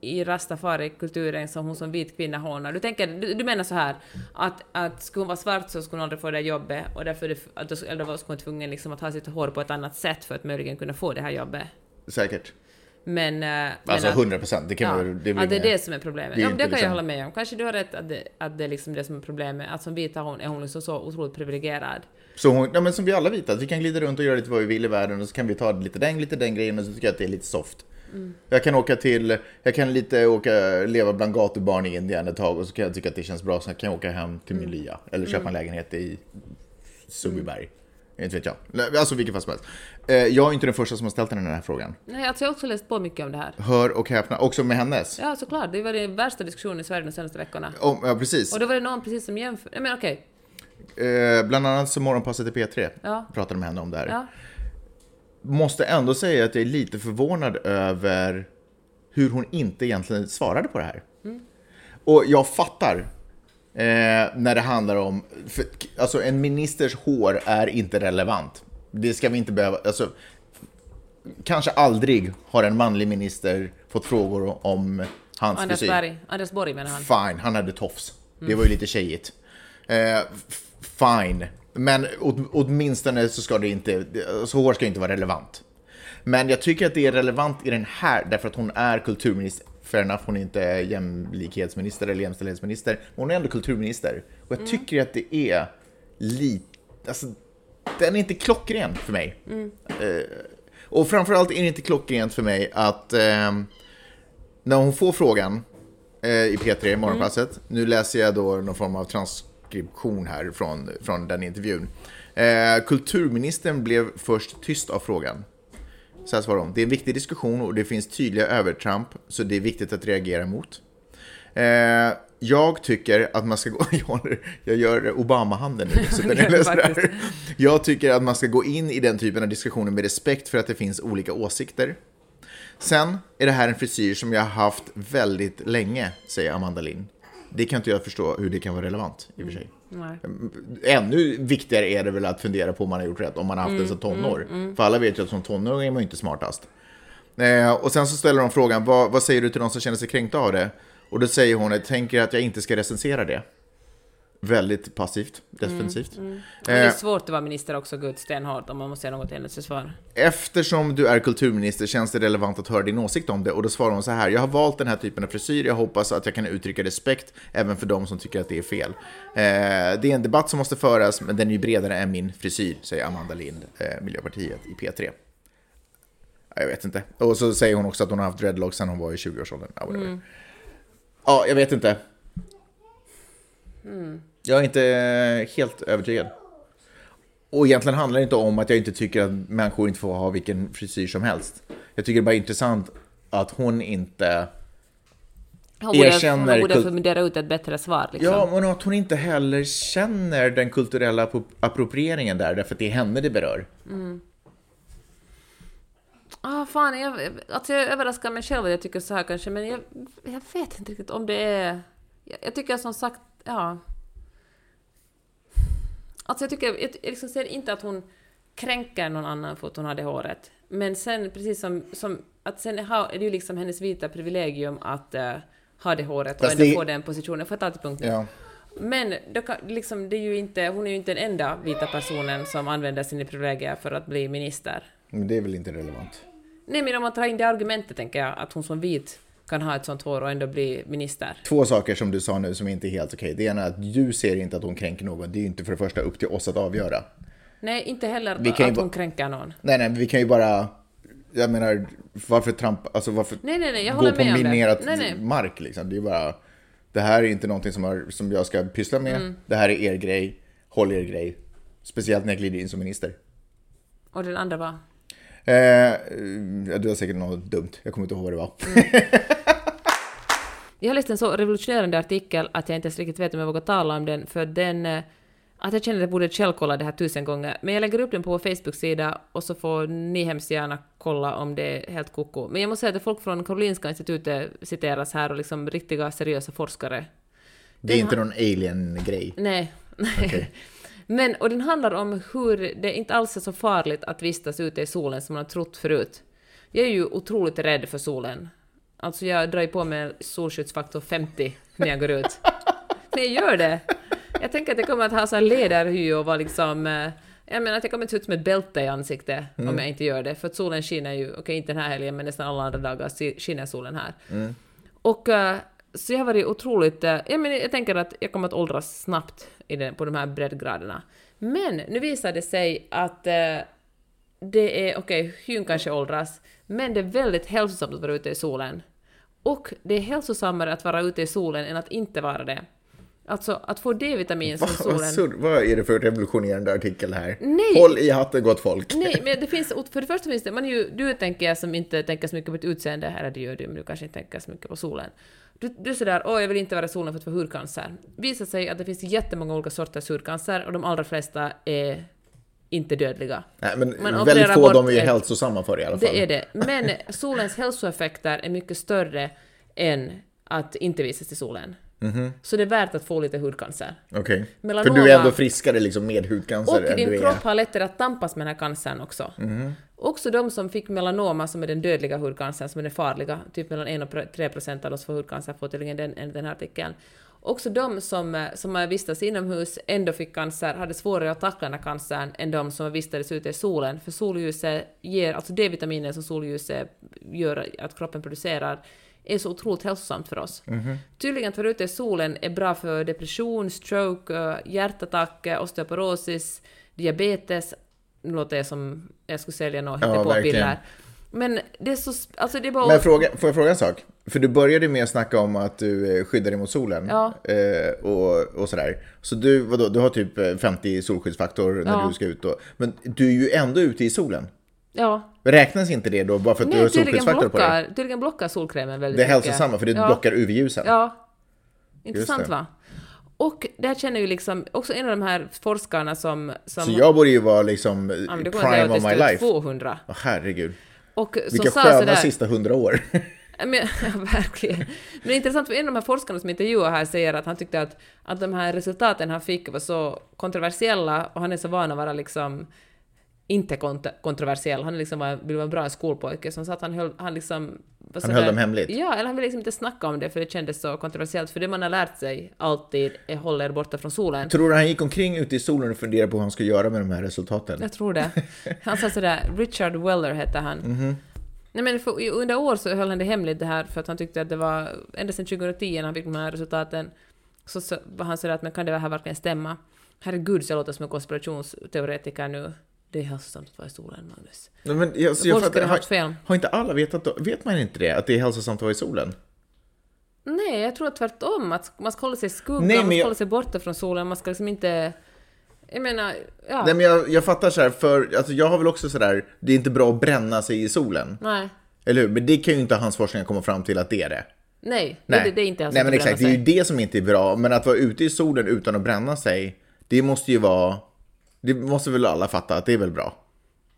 i rastafari-kulturen som hon som vit kvinna hånar. Du, tänker, du, du menar så här att, att skulle hon vara svart så skulle hon aldrig få det jobbet och därför det- att då, eller skulle hon tvungen liksom att ha sitt hår på ett annat sätt för att möjligen kunna få det här jobbet.
Säkert.
Men... eh,
Alltså
men att-
100 procent. Det kan
Ja,
vara... Det
ja, det är det som är problemet.
det är
ja, det kan jag
liksom-
hålla med om. Kanske du har rätt att det, att det är liksom det som är problemet. Att som vit hon, är hon liksom så otroligt privilegierad.
Så hon, ja, men som vi alla vita, vi kan glida runt och göra lite vad vi vill i världen och så kan vi ta lite den, lite den grejen och så tycker jag att det är lite soft.
Mm.
Jag kan åka till, jag kan lite åka, leva bland gatubarn i Indien ett tag och så kan jag tycka att det känns bra, så kan jag åka hem till
Mm.
min lya eller köpa en lägenhet i Sundbyberg. Inte vet jag. Alltså vilken fall som helst. Eh, Jag är inte den första som har ställt henne den här frågan.
Nej, alltså jag har också läst på mycket om det här.
Hör och häpna, också med hennes.
Ja, såklart. Det var den värsta diskussionen i Sverige de senaste veckorna.
Om, ja, precis.
Och då var det någon precis som jämför... Nej, men okej.
Eh, bland annat så morgonpasset i P3
Ja.
pratade med henne om det här.
Ja.
Måste ändå säga att jag är lite förvånad över hur hon inte egentligen svarade på det här. Och jag fattar eh, när det handlar om, för, alltså en ministers hår är inte relevant. Det ska vi inte behöva, alltså kanske aldrig har en manlig minister fått frågor om hans
Anders
frisyr.
Berg. Anders Borg menar han.
Fine, han hade tofs. Det var ju lite tjejigt. Eh, fine, men åt, åtminstone så ska det inte, så hår ska inte vara relevant. Men jag tycker att det är relevant i den här, därför att hon är kulturminister. Fair enough, hon är inte jämlikhetsminister eller jämställdhetsminister, men hon är ändå kulturminister. Och jag tycker att det är lite, alltså, den är inte klockren för mig. Eh, och framförallt är det inte klockrent för mig att ehm, när hon får frågan eh, i P3 Morgonpasset, nu läser jag då någon form av transkription här från, från den intervjun. Eh, kulturministern blev först tyst av frågan. Så här svarar hon. Det är en viktig diskussion och det finns tydliga övertramp, så det är viktigt att reagera mot. Eh, jag tycker att man ska gå... Jag gör Obama-handen nu. Så den är. Jag tycker att man ska gå in i den typen av diskussioner med respekt för att det finns olika åsikter. Sen är det här en frisyr som jag har haft väldigt länge, säger Amanda Lind. Det kan inte jag förstå hur det kan vara relevant i och för sig.
Nej.
Ännu viktigare är det väl att fundera på om man har gjort rätt, om man har haft det som tonår. För alla vet ju att som tonåring är man ju inte smartast. Eh, och sen så ställer de frågan, vad, vad säger du till de som känner sig kränkta av det? Och då säger hon, jag tänker att jag inte ska recensera det. Väldigt passivt, defensivt.
Men det är svårt att vara minister också, Gud, stenhårt, om man måste säga något i hennes försvar.
Eftersom du är kulturminister känns det relevant att höra din åsikt om det och då svarar hon så här. Jag har valt den här typen av frisyr. Jag hoppas att jag kan uttrycka respekt även för de som tycker att det är fel. Eh, det är en debatt som måste föras, men den är ju bredare än min frisyr, säger Amanda Lind, eh, Miljöpartiet i P3. Ja, Jag vet inte. Och så säger hon också att hon har haft dreadlocks sedan hon var i 20-årsåldern. Ja, whatever. ja, jag vet inte. Jag är inte helt övertygad. Och egentligen handlar det inte om att jag inte tycker att människor inte får ha vilken frisyr som helst. Jag tycker det är bara intressant att hon inte...
Hon borde,
Erkänner
hon borde fundera ut ett bättre svar. Liksom.
Ja, men att hon inte heller känner den kulturella appro- approprieringen där, därför att det är henne det berör.
Ah, fan, jag, alltså jag överraskar mig själv att jag tycker så här kanske, men jag, jag vet inte riktigt om det är... Jag, jag tycker som sagt, ja... Alltså jag tycker, jag, jag liksom ser inte att hon kränker någon annan för att hon har det håret. Men sen, precis som, som att sen har, är det ju liksom hennes vita privilegium att eh, ha det håret och ändå få den positionen. Jag ta till punkten?
Ja.
Men då kan, liksom, det är ju inte, hon är ju inte den enda vita personen som använder sina privilegier för att bli minister.
Men det är väl inte relevant.
Nej, men om man tar in det argumentet tänker jag att hon som vit kan ha ett sånt hår och ändå bli minister.
Två saker som du sa nu som inte är helt okej. Det ena är att du ser inte att hon kränker någon. Det är ju inte för det första upp till oss att avgöra.
Nej, inte heller
Vi
att hon kränker någon.
Nej, nej, vi kan ju bara... Jag menar, varför trampa... Alltså varför
Nej, nej, nej, jag
gå
håller
på
nej.
mark liksom? Det är ju bara... Det här är inte någonting som, har, som jag ska pyssla med.
Mm.
Det här är er grej. Håll er grej. Speciellt när jag glider in som minister.
Och den andra var?
Eh, du har säkert något dumt, jag kommer inte ihåg vad det var.
Jag har läst en så revolutionerande artikel att jag inte ens riktigt vet om jag vågar tala om den, för den... eh, Att jag känner att jag borde källkolla det här tusen gånger. Men jag lägger upp den på vår Facebook-sida och så får ni hemskt gärna kolla om det är helt koko. Men jag måste säga att folk från Karolinska institutet citeras här och liksom riktiga seriösa forskare.
Det är inte någon alien-grej.
Nej. Men, och den handlar om hur det inte alls är så farligt att vistas ute i solen som man har trott förut. Jag är ju otroligt rädd för solen. Alltså jag drar ju på mig solskyddsfaktor 50 när jag går ut. Men jag gör det. Jag tänker att jag kommer att ha så här ledarhy och vara liksom... eh, Jag menar att jag kommer att se ut som ett bälte i ansiktet om jag inte gör det. För att solen skiner ju, okej inte den här helgen men nästan alla andra dagar skiner solen här. Och eh, så jag har varit otroligt... eh, Jag, menar, jag tänker att jag kommer att åldras snabbt i den, på de här breddgraderna. Men nu visar det sig att eh, det är, okej, hyn kanske åldras, men det är väldigt hälsosamt att vara ute i solen. Och det är hälsosammare att vara ute i solen än att inte vara det. Alltså att få D-vitamin från
Vad,
solen.
sur, vad är det för revolutionerande artikel här?
Nej.
Håll i hatten gott folk.
Nej, men det finns, för det första finns det, man är ju, du tänker jag som inte tänker så mycket på ett utseende, eller det gör du, men du kanske inte tänker så mycket på solen. Du, du är sådär, åh jag vill inte vara i solen för att få hudcancer. Visar sig att det finns jättemånga olika sorters hudcancer och de allra flesta är inte dödliga.
Nej, men
Man
väldigt få de är ju hälsosamma för i alla fall.
Det är det. Men solens hälsoeffekter är mycket större än att inte visas i solen. Så det är värt att få lite hudcancer.
Okej. För
Melanoma-
du är ändå friskare liksom med hudcancer
Och din
du är...
kropp har lättare att tampas med den här cancern också. Också de som fick melanoma, som är den dödliga hudcancern, som är den farliga, typ mellan 1 och 3 procent av som får hudcancer får tydligen den, den här artikeln. Också de som, som har vistats inomhus, ändå fick cancer, hade svårare att tackla den här cancern än de som vistades ute i solen. För solljuset ger, alltså D-vitaminer som solljuset gör att kroppen producerar, är så otroligt hälsosamt för oss. Tydligen att vara ute i solen är bra för depression, stroke, eh, hjärtattack, eh, osteoporosis, diabetes. Nu låter jag som jag skulle sälja något
Ja,
hittepåpiller.
verkligen.
Men det är så... Alltså det är bara...
Men fråga, får jag fråga en sak? För du började med att snacka om att du eh, skyddar dig mot solen.
Ja.
Eh, och, och sådär. Så du, vadå, du har typ eh, 50 solskyddsfaktor när
Ja.
du ska ut. Och, men du är ju ändå ute i solen.
ja.
Räknas inte det då bara för att du har
Nej,
solskyddsfaktor på dig?
blockar, tydligen blockar solkrämen väldigt
Det är
mycket.
hälsosamma för det
ja.
blockar UV-ljusen.
Ja. Intressant va? Och där känner ju liksom också en av de här forskarna som... som
Så jag borde ju vara liksom
ja,
prime of my life.
200.
Åh, herregud.
Och som
Vilka
sa
sköna
sådär,
sista hundra år.
Men, ja, verkligen. Men intressant, för en av de här forskarna som intervjuar här säger att han tyckte att, att de här resultaten han fick var så kontroversiella och han är så van att vara liksom inte kont- kontroversiell. Han är liksom var, vill vara en bra skolpojke, så han sa att han höll, han liksom...
Han höll dem hemligt?
Ja, eller han ville liksom inte snacka om det för det kändes så kontroversiellt, för det man har lärt sig alltid är håll er borta från solen.
Tror du han gick omkring ute i solen och funderade på vad han skulle göra med de här resultaten?
Jag tror det. Han sa sådär, Richard Weller hette han.
Mhm.
Nej men för, under år så höll han det hemligt det här för att han tyckte att det var, ända sedan 2010 när han fick de här resultaten, så, så var han sådär att men kan det här verkligen stämma? Herregud så jag låter som en konspirationsteoretiker nu. Det är hälsosamt att vara i solen, Magnus.
Nej, Men jag, så jag fattar, har,
fel.
har inte alla vetat då? Vet man inte det? Att det är hälsosamt att vara i solen?
Nej, jag tror tvärtom. Att man ska hålla sig i skuggan, man ska
jag-
hålla sig borta från solen, man ska liksom inte... Jag menar, ja.
Nej men jag, jag fattar så här, för alltså, jag har väl också så där, det är inte bra att bränna sig i solen.
Nej.
Eller hur? Men det kan ju inte hans forskning komma fram till att det är det.
Nej,
Nej,
Det, det är inte alls
Nej men exakt, det är
sig.
ju det som inte är bra. Men att vara ute i solen utan att bränna sig, det måste ju vara... Det måste väl alla fatta att det är väl bra.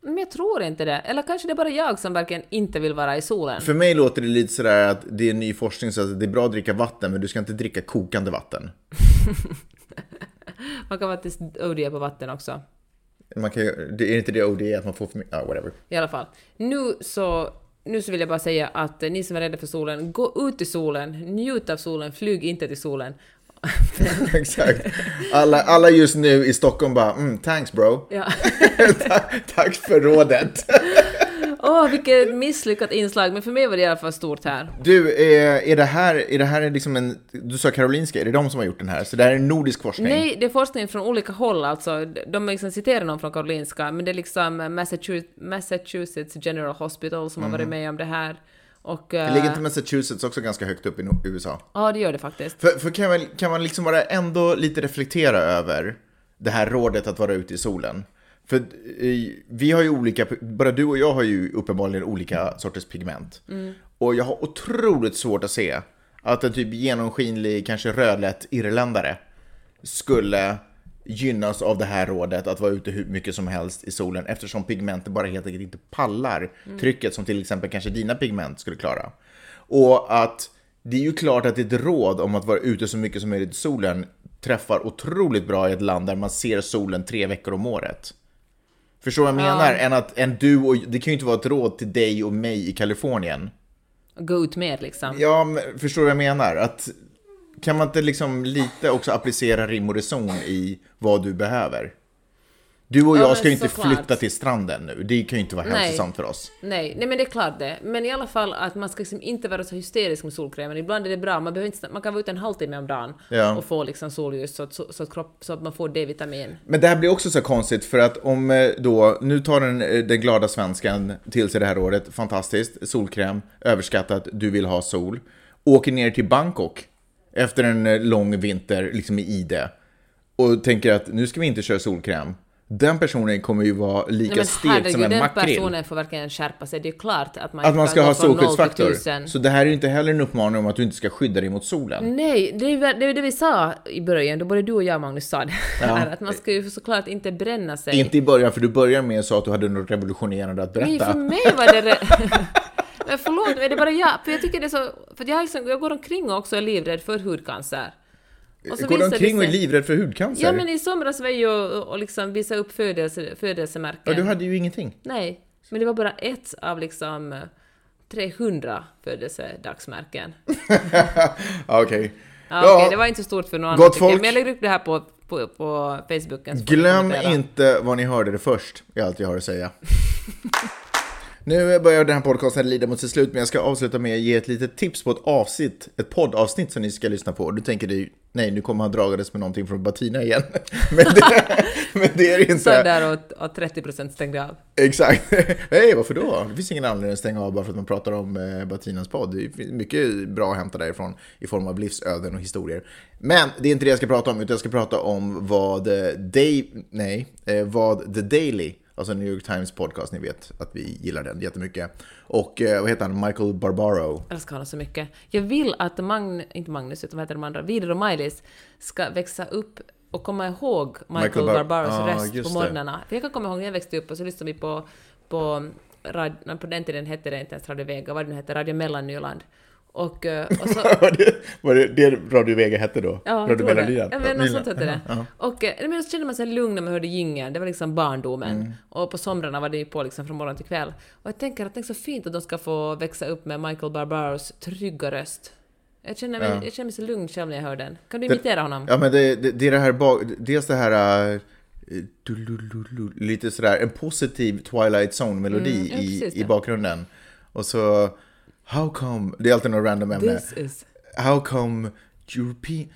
Men jag tror inte det. Eller kanske det är bara jag som verkligen inte vill vara i solen.
För mig låter det lite sådär att det är ny forskning så att det är bra att dricka vatten men du ska inte dricka kokande vatten.
Man kan faktiskt ODa på vatten också.
Man kan, ju- det är inte det OD att man får för mycket, ja whatever.
I alla fall. Nu så, nu så vill jag bara säga att ni som är rädda för solen, gå ut i solen, njut av solen, flyg inte till solen.
Exakt. Alla, alla just nu i Stockholm bara mm, thanks bro.
Ja.
tack, tack för rådet.
Åh, vilket misslyckat inslag, men för mig var det i alla fall stort här.
Du, är, är det här, är det här liksom en, du sa Karolinska, är det de som har gjort den här? Så det här är en nordisk forskning?
Nej, det är forskning från olika håll alltså. De liksom citerar någon från Karolinska, men det är liksom Massachusetts, Massachusetts General Hospital som har varit med om det här. Och... eh,
Ligger inte Massachusetts också ganska högt upp i USA?
Ja, det gör det faktiskt.
För, för kan, man, kan man liksom bara ändå lite reflektera över det här rådet att vara ute i solen? För eh, vi har ju olika, bara du och jag har ju uppenbarligen olika sorters pigment. Och jag har otroligt svårt att se att en typ genomskinlig, kanske rödlätt irländare skulle gynnas av det här rådet att vara ute hur mycket som helst i solen eftersom pigmenten bara helt enkelt inte pallar trycket som till exempel kanske dina pigment skulle klara. Och att det är ju klart att ett råd om att vara ute så mycket som möjligt i solen träffar otroligt bra i ett land där man ser solen tre veckor om året. Förstår vad jag menar? Än att än du och, det kan ju inte vara ett råd till dig och mig i Kalifornien.
Gå ut mer liksom.
Ja, men förstår vad jag menar? Att kan man inte liksom lite också applicera rim och reson i vad du behöver? Du och
Ja,
jag ska ju inte flytta till stranden nu. Det kan ju inte vara
Nej.
hälsosamt för oss.
Nej, nej men det är klart det. Men i alla fall att man ska liksom inte vara så hysterisk med solkrämen. Ibland är det bra, man, behöver inte, man kan vara ute en halvtimme om dagen
Ja.
och få liksom solljus så att, så, så, att kropp, så att man får D-vitamin.
Men det här blir också så konstigt för att om eh, då, nu tar den, eh, den glada svenskan till sig det här året, fantastiskt, solkräm, överskattat, du vill ha sol, åker ner till Bangkok efter en eh, lång vinter liksom i ide och tänker att nu ska vi inte köra solkräm. Den personen kommer ju vara lika
Nej,
som en
den
makrill.
personen får verkligen skärpa sig. Det är ju klart att man
Att man ska ha solskyddsfaktor. Så det här är ju inte heller en uppmaning om att du inte ska skydda dig mot solen.
Nej, det är ju det, är det vi sa i början, då både du och jag Magnus sa det här, att man ska ju såklart inte bränna sig.
Inte i början, för du börjar med att sa att du hade något revolutionerande att
Nej,
berätta.
för mig var det... Men förlåt, är det bara jag? För jag tycker det är så... För jag, liksom, jag går omkring och också är livrädd för hudcancer. Och så
Går du omkring och är livrädd för hudcancer?
Ja, men i somras var jag ju och, och liksom visa upp födelse, födelsemärken.
Ja, du hade ju ingenting.
Nej, men det var bara ett av liksom eh, 300 födelsedagsmärken.
Ja, Okej.
Ja, okej, det var inte så stort för någon annan
folk.
Men jag lägger upp det här på, på, på Facebooken.
Glöm inte vad ni hörde det först, är allt jag har att säga. Nu börjar den här podcasten lida mot sitt slut, men jag ska avsluta med att ge ett litet tips på ett avsnitt, ett poddavsnitt som ni ska lyssna på. Du tänker du, nej, nu kommer han dragandes med någonting från Batina igen. Men det, men det är inte.
där och, och 30% stängde av.
Exakt. Hej, varför då? Det finns ingen anledning att stänga av bara för att man pratar om eh, Batinas podd. Det finns mycket bra att hämta därifrån i form av livsöden och historier. Men det är inte det jag ska prata om, utan jag ska prata om vad eh, Day, nej, eh, vad The Daily, alltså New York Times podcast, ni vet att vi gillar den jättemycket. Och eh, vad heter han? Michael Barbaro.
Jag älskar honom så mycket. Jag vill att Magn, inte Magnus, utan vad heter de andra, Vidar och Maj-Lis ska växa upp och komma ihåg Michael,
Michael Bar-
Barbaros
Ja,
röst på morgnarna. För jag kan komma ihåg när jag växte upp och så lyssnade vi på, på, på den tiden hette det inte ens Radio Vega, vad det nu hette, Radio Mellannyland. Och, eh, och så,
var, det, var det det Radio Vega hette då?
Ja,
Radio
det.
Mellannyland?
Ja, men något sånt hette det.
Ja, ja.
Och eh, men så kände man sig lugn när man hörde jingeln, det var liksom barndomen.
Mm.
Och på somrarna var det ju på liksom från morgon till kväll. Och jag tänker att det är så fint att de ska få växa upp med Michael Barbaros trygga röst. Jag känner mig,
Ja.
jag känner mig så lugn själv när jag hör den. Kan du
Det-
imitera honom?
Ja, men det, det, det är det här, bak- dels det här, du-lu-lu-lu, lite sådär, en positiv Twilight Zone-melodi
Mm,
i, i
det.
bakgrunden. Och så, how come, det är alltid något random ämne.
This is...
How come European...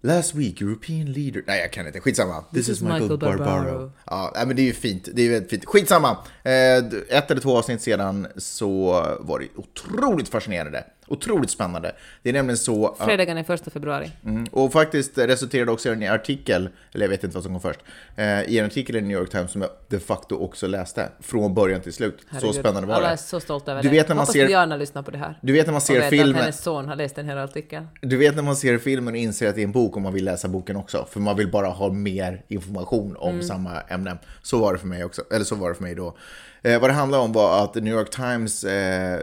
Last week, European leader... Nej, jag kan inte. Skitsamma. This, is Michael, Barbaro. Ja, nej, men det är ju fint. Det är väldigt fint. Skitsamma. Eh, Ett eller två avsnitt sedan så var det otroligt fascinerande. Otroligt spännande. Det är nämligen så... att-
Fredagen är första februari.
Mm. Och faktiskt resulterade också i en artikel, eller jag vet inte vad som kom först, eh, i en artikel i New York Times som jag de facto också läste från början till slut. så
Herregud.
spännande var
Alla är
det.
så stolta över
Du
det.
vet när man
Hoppas
ser-
Diana lyssnar på det här.
Du vet när man
och
ser
att
filmen,
hennes son har läst den här artikeln.
du vet när man ser filmen och inser att det är en bok och man vill läsa boken också. För man vill bara ha mer information om samma ämne. Så var det för mig också, eller så var det för mig då. Eh, vad det handlade om var att New York Times eh,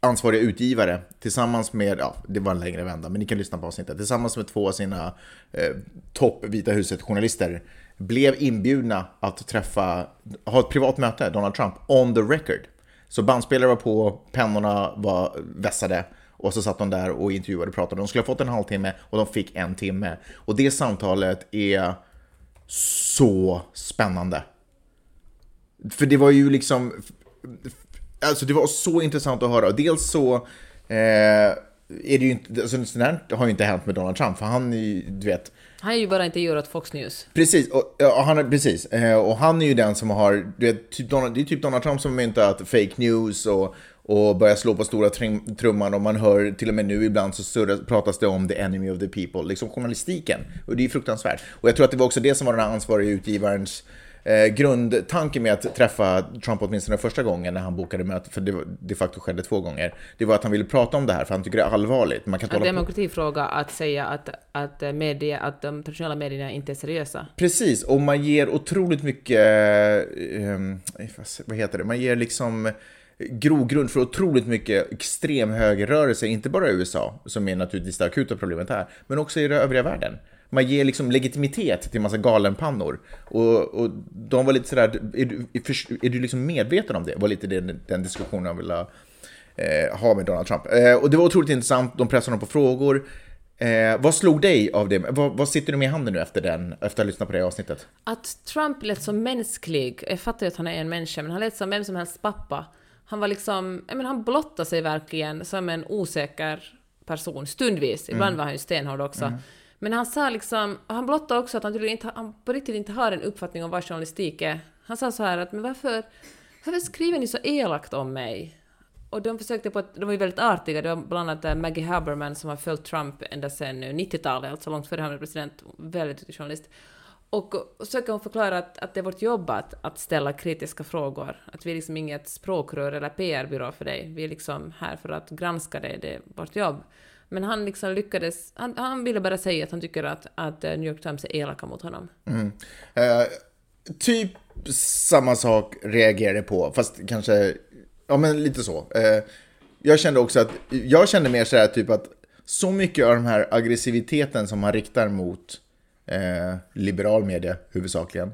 ansvariga utgivare tillsammans med, ja det var en längre vända, men ni kan lyssna på avsnittet, tillsammans med två av sina eh, topp Vita huset-journalister blev inbjudna att träffa, ha ett privat möte, Donald Trump, on the record. Så bandspelare var på, pennorna var vässade och så satt de där och intervjuade och pratade. De skulle ha fått en halvtimme och de fick en timme. Och det samtalet är så spännande. För det var ju liksom... Alltså det var så intressant att höra. Dels så eh, är det ju inte... Alltså, sånt här har ju inte hänt med Donald Trump, för han är ju, du vet...
Han är ju bara intervjuad åt Fox News.
Precis, och, ja, han är, precis. Eh, och han är ju den som har... Du vet, typ Donald, det är typ Donald Trump som har myntat fake news och, och börjar slå på stora trum, trumman och man hör till och med nu ibland så surras, pratas det om the enemy of the people, liksom journalistiken. Och det är fruktansvärt. Och jag tror att det var också det som var den ansvariga utgivarens eh, grundtanken med att träffa Trump åtminstone första gången när han bokade möte, för det var- de facto skedde två gånger, det var att han ville prata om det här för han tycker det är allvarligt. Man kan på.
demokratifråga att säga att, att, eh, media, att de traditionella medierna inte är seriösa.
Precis, och man ger otroligt mycket, eh, vad- vad heter det, man ger liksom grogrund för otroligt mycket extrem högerrörelse, inte bara i USA, som är naturligtvis det akuta problemet här, men också i den övriga världen. Man ger liksom legitimitet till massa galenpannor. Och, och de var lite sådär, är du, är, du liksom medveten om det? var lite den, den diskussionen jag ville eh, ha med Donald Trump. Eh, och det var otroligt intressant, de pressade honom på frågor. Eh, vad slog dig av det? Vad, vad sitter du med i handen nu efter, den, efter att ha lyssnat på det avsnittet?
Att Trump lät så mänsklig, jag fattar ju att han är en människa, men han lät som vem som helst pappa. Han var liksom, jag menar, han blottade sig verkligen som en osäker person, stundvis. Ibland var han ju stenhård också. Men han sa liksom, han blottade också att han tydligen inte, han på riktigt inte har en uppfattning om vad journalistik är. Han sa så här att, men varför, varför skriver ni så elakt om mig? Och de försökte på att, de var ju väldigt artiga, det var bland annat eh, Maggie Haberman som har följt Trump ända sedan eh, 90-talet, alltså långt före han blev president, väldigt duktig journalist. Och, och försöker hon förklara att, att det är vårt jobb att, att ställa kritiska frågor, att vi är liksom inget språkrör eller PR-byrå för dig, vi är liksom här för att granska dig, det är vårt jobb. Men han liksom lyckades, han, han ville bara säga att han tycker att, att eh, New York Times är elaka mot honom. Mm.
Eh, typ samma sak reagerade på, fast kanske, ja men lite så. Eh, jag kände också att, jag kände mer sådär typ att så mycket av den här aggressiviteten som han riktar mot eh, liberal media huvudsakligen,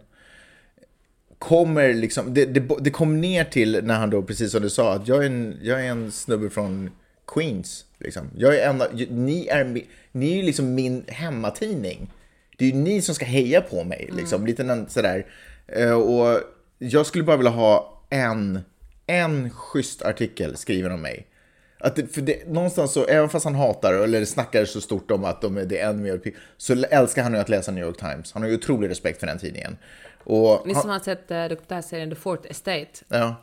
kommer liksom, det, det, det kom ner till när han då, precis som du sa, att jag är en, jag är en snubbe från Queens. Liksom. Jag är en, av- ni, är, mi- ni är ju liksom min hemmatidning. Det är ju ni som ska heja på mig. Liksom. Lite nån- sådär. Eh, Och jag skulle bara vilja ha en, en schysst artikel skriven om mig. Att det, för det, någonstans så, även fast han hatar eller snackar så stort om att de, är- det är en mer så älskar han ju att läsa New York Times. Han har ju otrolig respekt för den tidningen. Och
Ni som har sett uh, dokumentärserien The Fourth Estate
ja,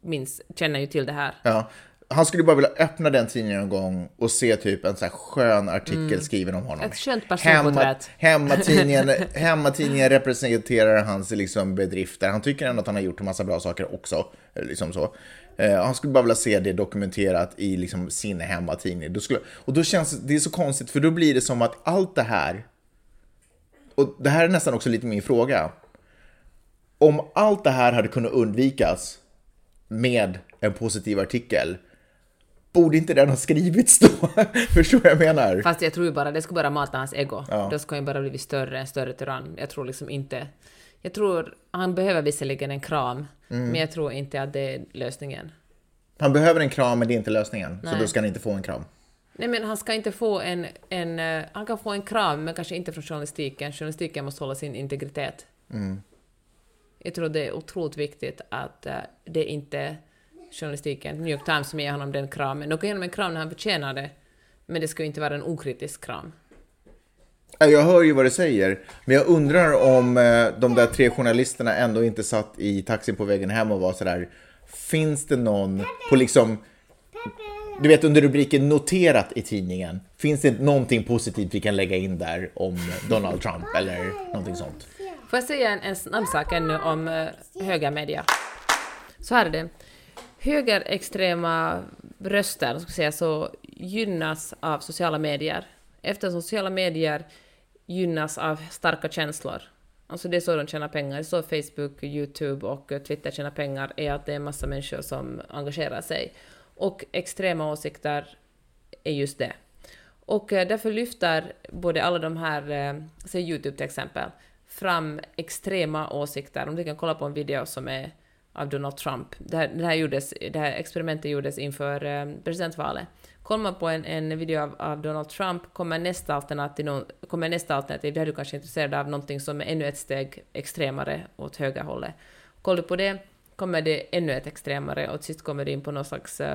minns, känner ju till det här.
Ja, han skulle bara vilja öppna den tidningen en gång och se typ en så här skön artikel skriven om honom.
Mm. Ett skönt personporträtt.
hemmatidningen, hemmatidningen representerar hans liksom bedrifter. Han tycker ändå att han har gjort en massa bra saker också. Liksom så. Eh, han skulle bara vilja se det dokumenterat i liksom sin hemmatidning. Då skulle, och då känns det, det är så konstigt, för då blir det som att allt det här, och det här är nästan också lite min fråga. Om allt det här hade kunnat undvikas med en positiv artikel, borde inte den ha skrivits då? Förstår du vad jag menar?
Fast jag tror ju bara det skulle bara mata hans ego.
Ja.
Då skulle han bara blivit större, en större tyrann. Jag tror liksom inte... Jag tror... Han behöver visserligen en kram,
Mm.
men jag tror inte att det är lösningen.
Han behöver en kram, men det är inte lösningen. Så
Nej.
då ska han inte få en kram.
Nej men han ska inte få en, en... eh, Han kan få en kram, men kanske inte från journalistiken. Journalistiken måste hålla sin integritet.
Mm.
Jag tror det är otroligt viktigt att eh, det inte journalistiken, New York Times, som ger honom den kramen. De kan ge honom en kram när han förtjänar det, men det ska ju inte vara en okritisk kram.
Ja, Jag hör ju vad du säger, men jag undrar om eh, de där tre journalisterna ändå inte satt i taxin på vägen hem och var sådär, finns det någon på liksom, du vet under rubriken noterat i tidningen, finns det någonting positivt vi kan lägga in där om Donald Trump eller någonting sånt?
Får jag säga en, en snabb sak ännu om uh, högermedia? Så här är det. Högerextrema röster, ska säga, så gynnas av sociala medier. Eftersom sociala medier gynnas av starka känslor. Alltså det är så de tjänar pengar. Det är så Facebook, YouTube och Twitter tjänar pengar, är att det är en massa människor som engagerar sig. Och extrema åsikter är just det. Och eh, därför lyfter både alla de här, eh, säg Youtube till exempel, fram extrema åsikter. Om du kan kolla på en video som är av Donald Trump. Det här, det här, gjordes, det här experimentet gjordes inför eh, presidentvalet. Kollar man på en, en video av, av Donald Trump kommer nästa alternativ, nå- kommer nästa alternativ, är du kanske intresserad av någonting som är ännu ett steg extremare åt högerhållet. Kollar du på det kommer det ännu ett extremare och till sist kommer det in på någon slags uh,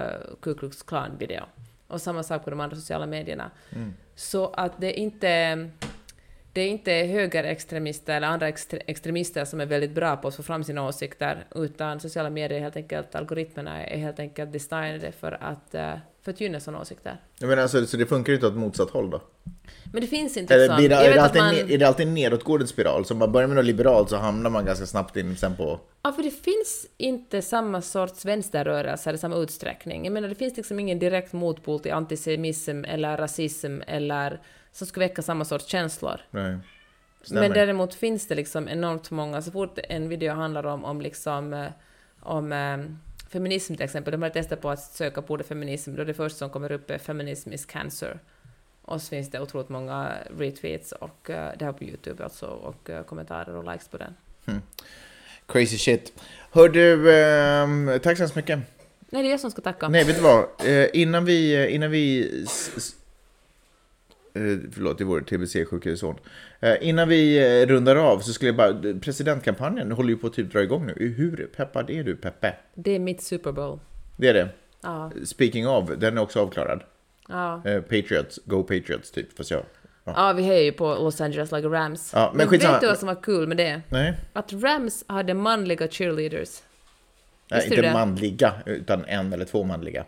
Ku Klux Klan-video. Och samma sak på de andra sociala medierna. Så att det är inte det är inte högerextremister eller andra extre- extremister som är väldigt bra på att få fram sina åsikter, utan sociala medier är helt enkelt, algoritmerna är helt enkelt designade för att, eh, för att gynna sådana åsikter.
Jag menar, alltså, så det funkar ju inte åt motsatt håll då?
Men det finns inte
Eller
sånt.
det, är, det alltid,
man...
är det alltid en nedåtgående spiral? Så om man börjar med något liberalt så hamnar man ganska snabbt in sen på...
Ja, för det finns inte samma sorts vänsterrörelser i samma utsträckning. Jag menar, det finns liksom ingen direkt motpol till antisemitism eller rasism eller som skulle väcka samma sorts känslor.
Nej. Stämmer.
Men däremot finns det liksom enormt många, så fort en video handlar om, om liksom eh, om eh, feminism till exempel, de har testat på att söka på ordet feminism, då det första som kommer upp är feminism is cancer. Och så finns det otroligt många retweets och eh, det här på Youtube alltså, och eh, kommentarer och likes på den.
Crazy shit. Hör du, ehm, tack så hemskt mycket.
Nej, det är jag som ska tacka.
Nej, vet du vad? Eh, innan vi... Innan vi eh, förlåt, det är vår TBC-sjuke son. Eh, innan vi eh, rundar av så skulle jag bara... Presidentkampanjen håller ju på att typ dra igång nu. Hur peppad är du, Peppe?
Det är mitt Super Bowl.
Det är det.
Ja,
Speaking of, den är också avklarad.
ja.
Eh, Patriots, Go Patriots typ. Fast jag...
ja, vi är ju på Los Angeles like Rams.
Ja, men
men
skitsamma.
vet du vad som var kul med det?
Nej,
Att Rams hade manliga cheerleaders.
Nej inte
det?
manliga, utan en eller två manliga.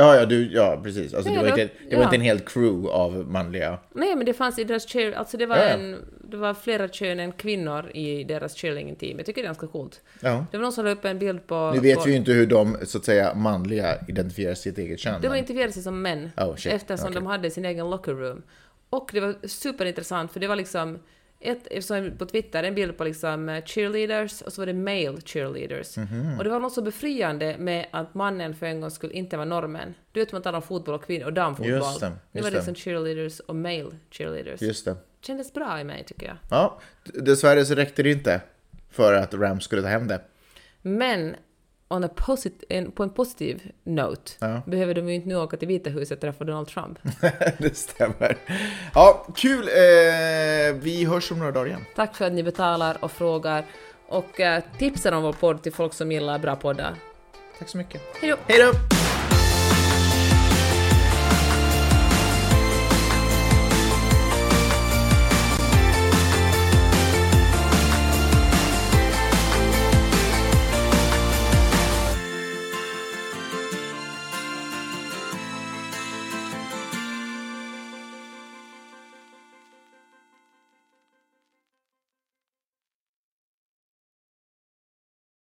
Ja, ja, du, ja precis. Alltså, det var, inte, det var
ja.
inte en hel crew av manliga.
Nej, men det fanns i deras cheer... Alltså det var,
Ja.
En, det var flera kön än kvinnor i deras cheerleading-team. Jag tycker det är ganska coolt.
Ja.
Det var någon som la upp en bild på...
Nu vet
på,
vi ju inte hur de, så att säga, manliga identifierar sitt eget kön.
De var
men-
intervjuade sig som män.
Oh, shit.
eftersom
Okej.
de hade sin egen locker room. Och det var superintressant för det var liksom ett, eftersom på Twitter en bild på liksom eh, cheerleaders och så var det male cheerleaders.
Mhm.
Och det var något så befriande med att mannen för en gång skulle inte vara normen. Du vet man talar om fotboll och kvinnor och damfotboll.
Just det,
nu
just
var det
det.
liksom cheerleaders och male cheerleaders.
Just det.
Kändes bra i mig tycker jag.
Ja, dessvärre så räckte det inte för att Rams skulle ta hem det.
Men on a posit- en, på en positiv note
Ja.
behöver de ju inte nu åka till Vita huset och träffa Donald Trump.
det stämmer. Ja, kul. Eh, vi hörs om några dagar igen.
Tack för att ni betalar och frågar och eh, tipsar om vår podd till folk som gillar bra poddar.
Tack så mycket.
Hej då!
Hej då!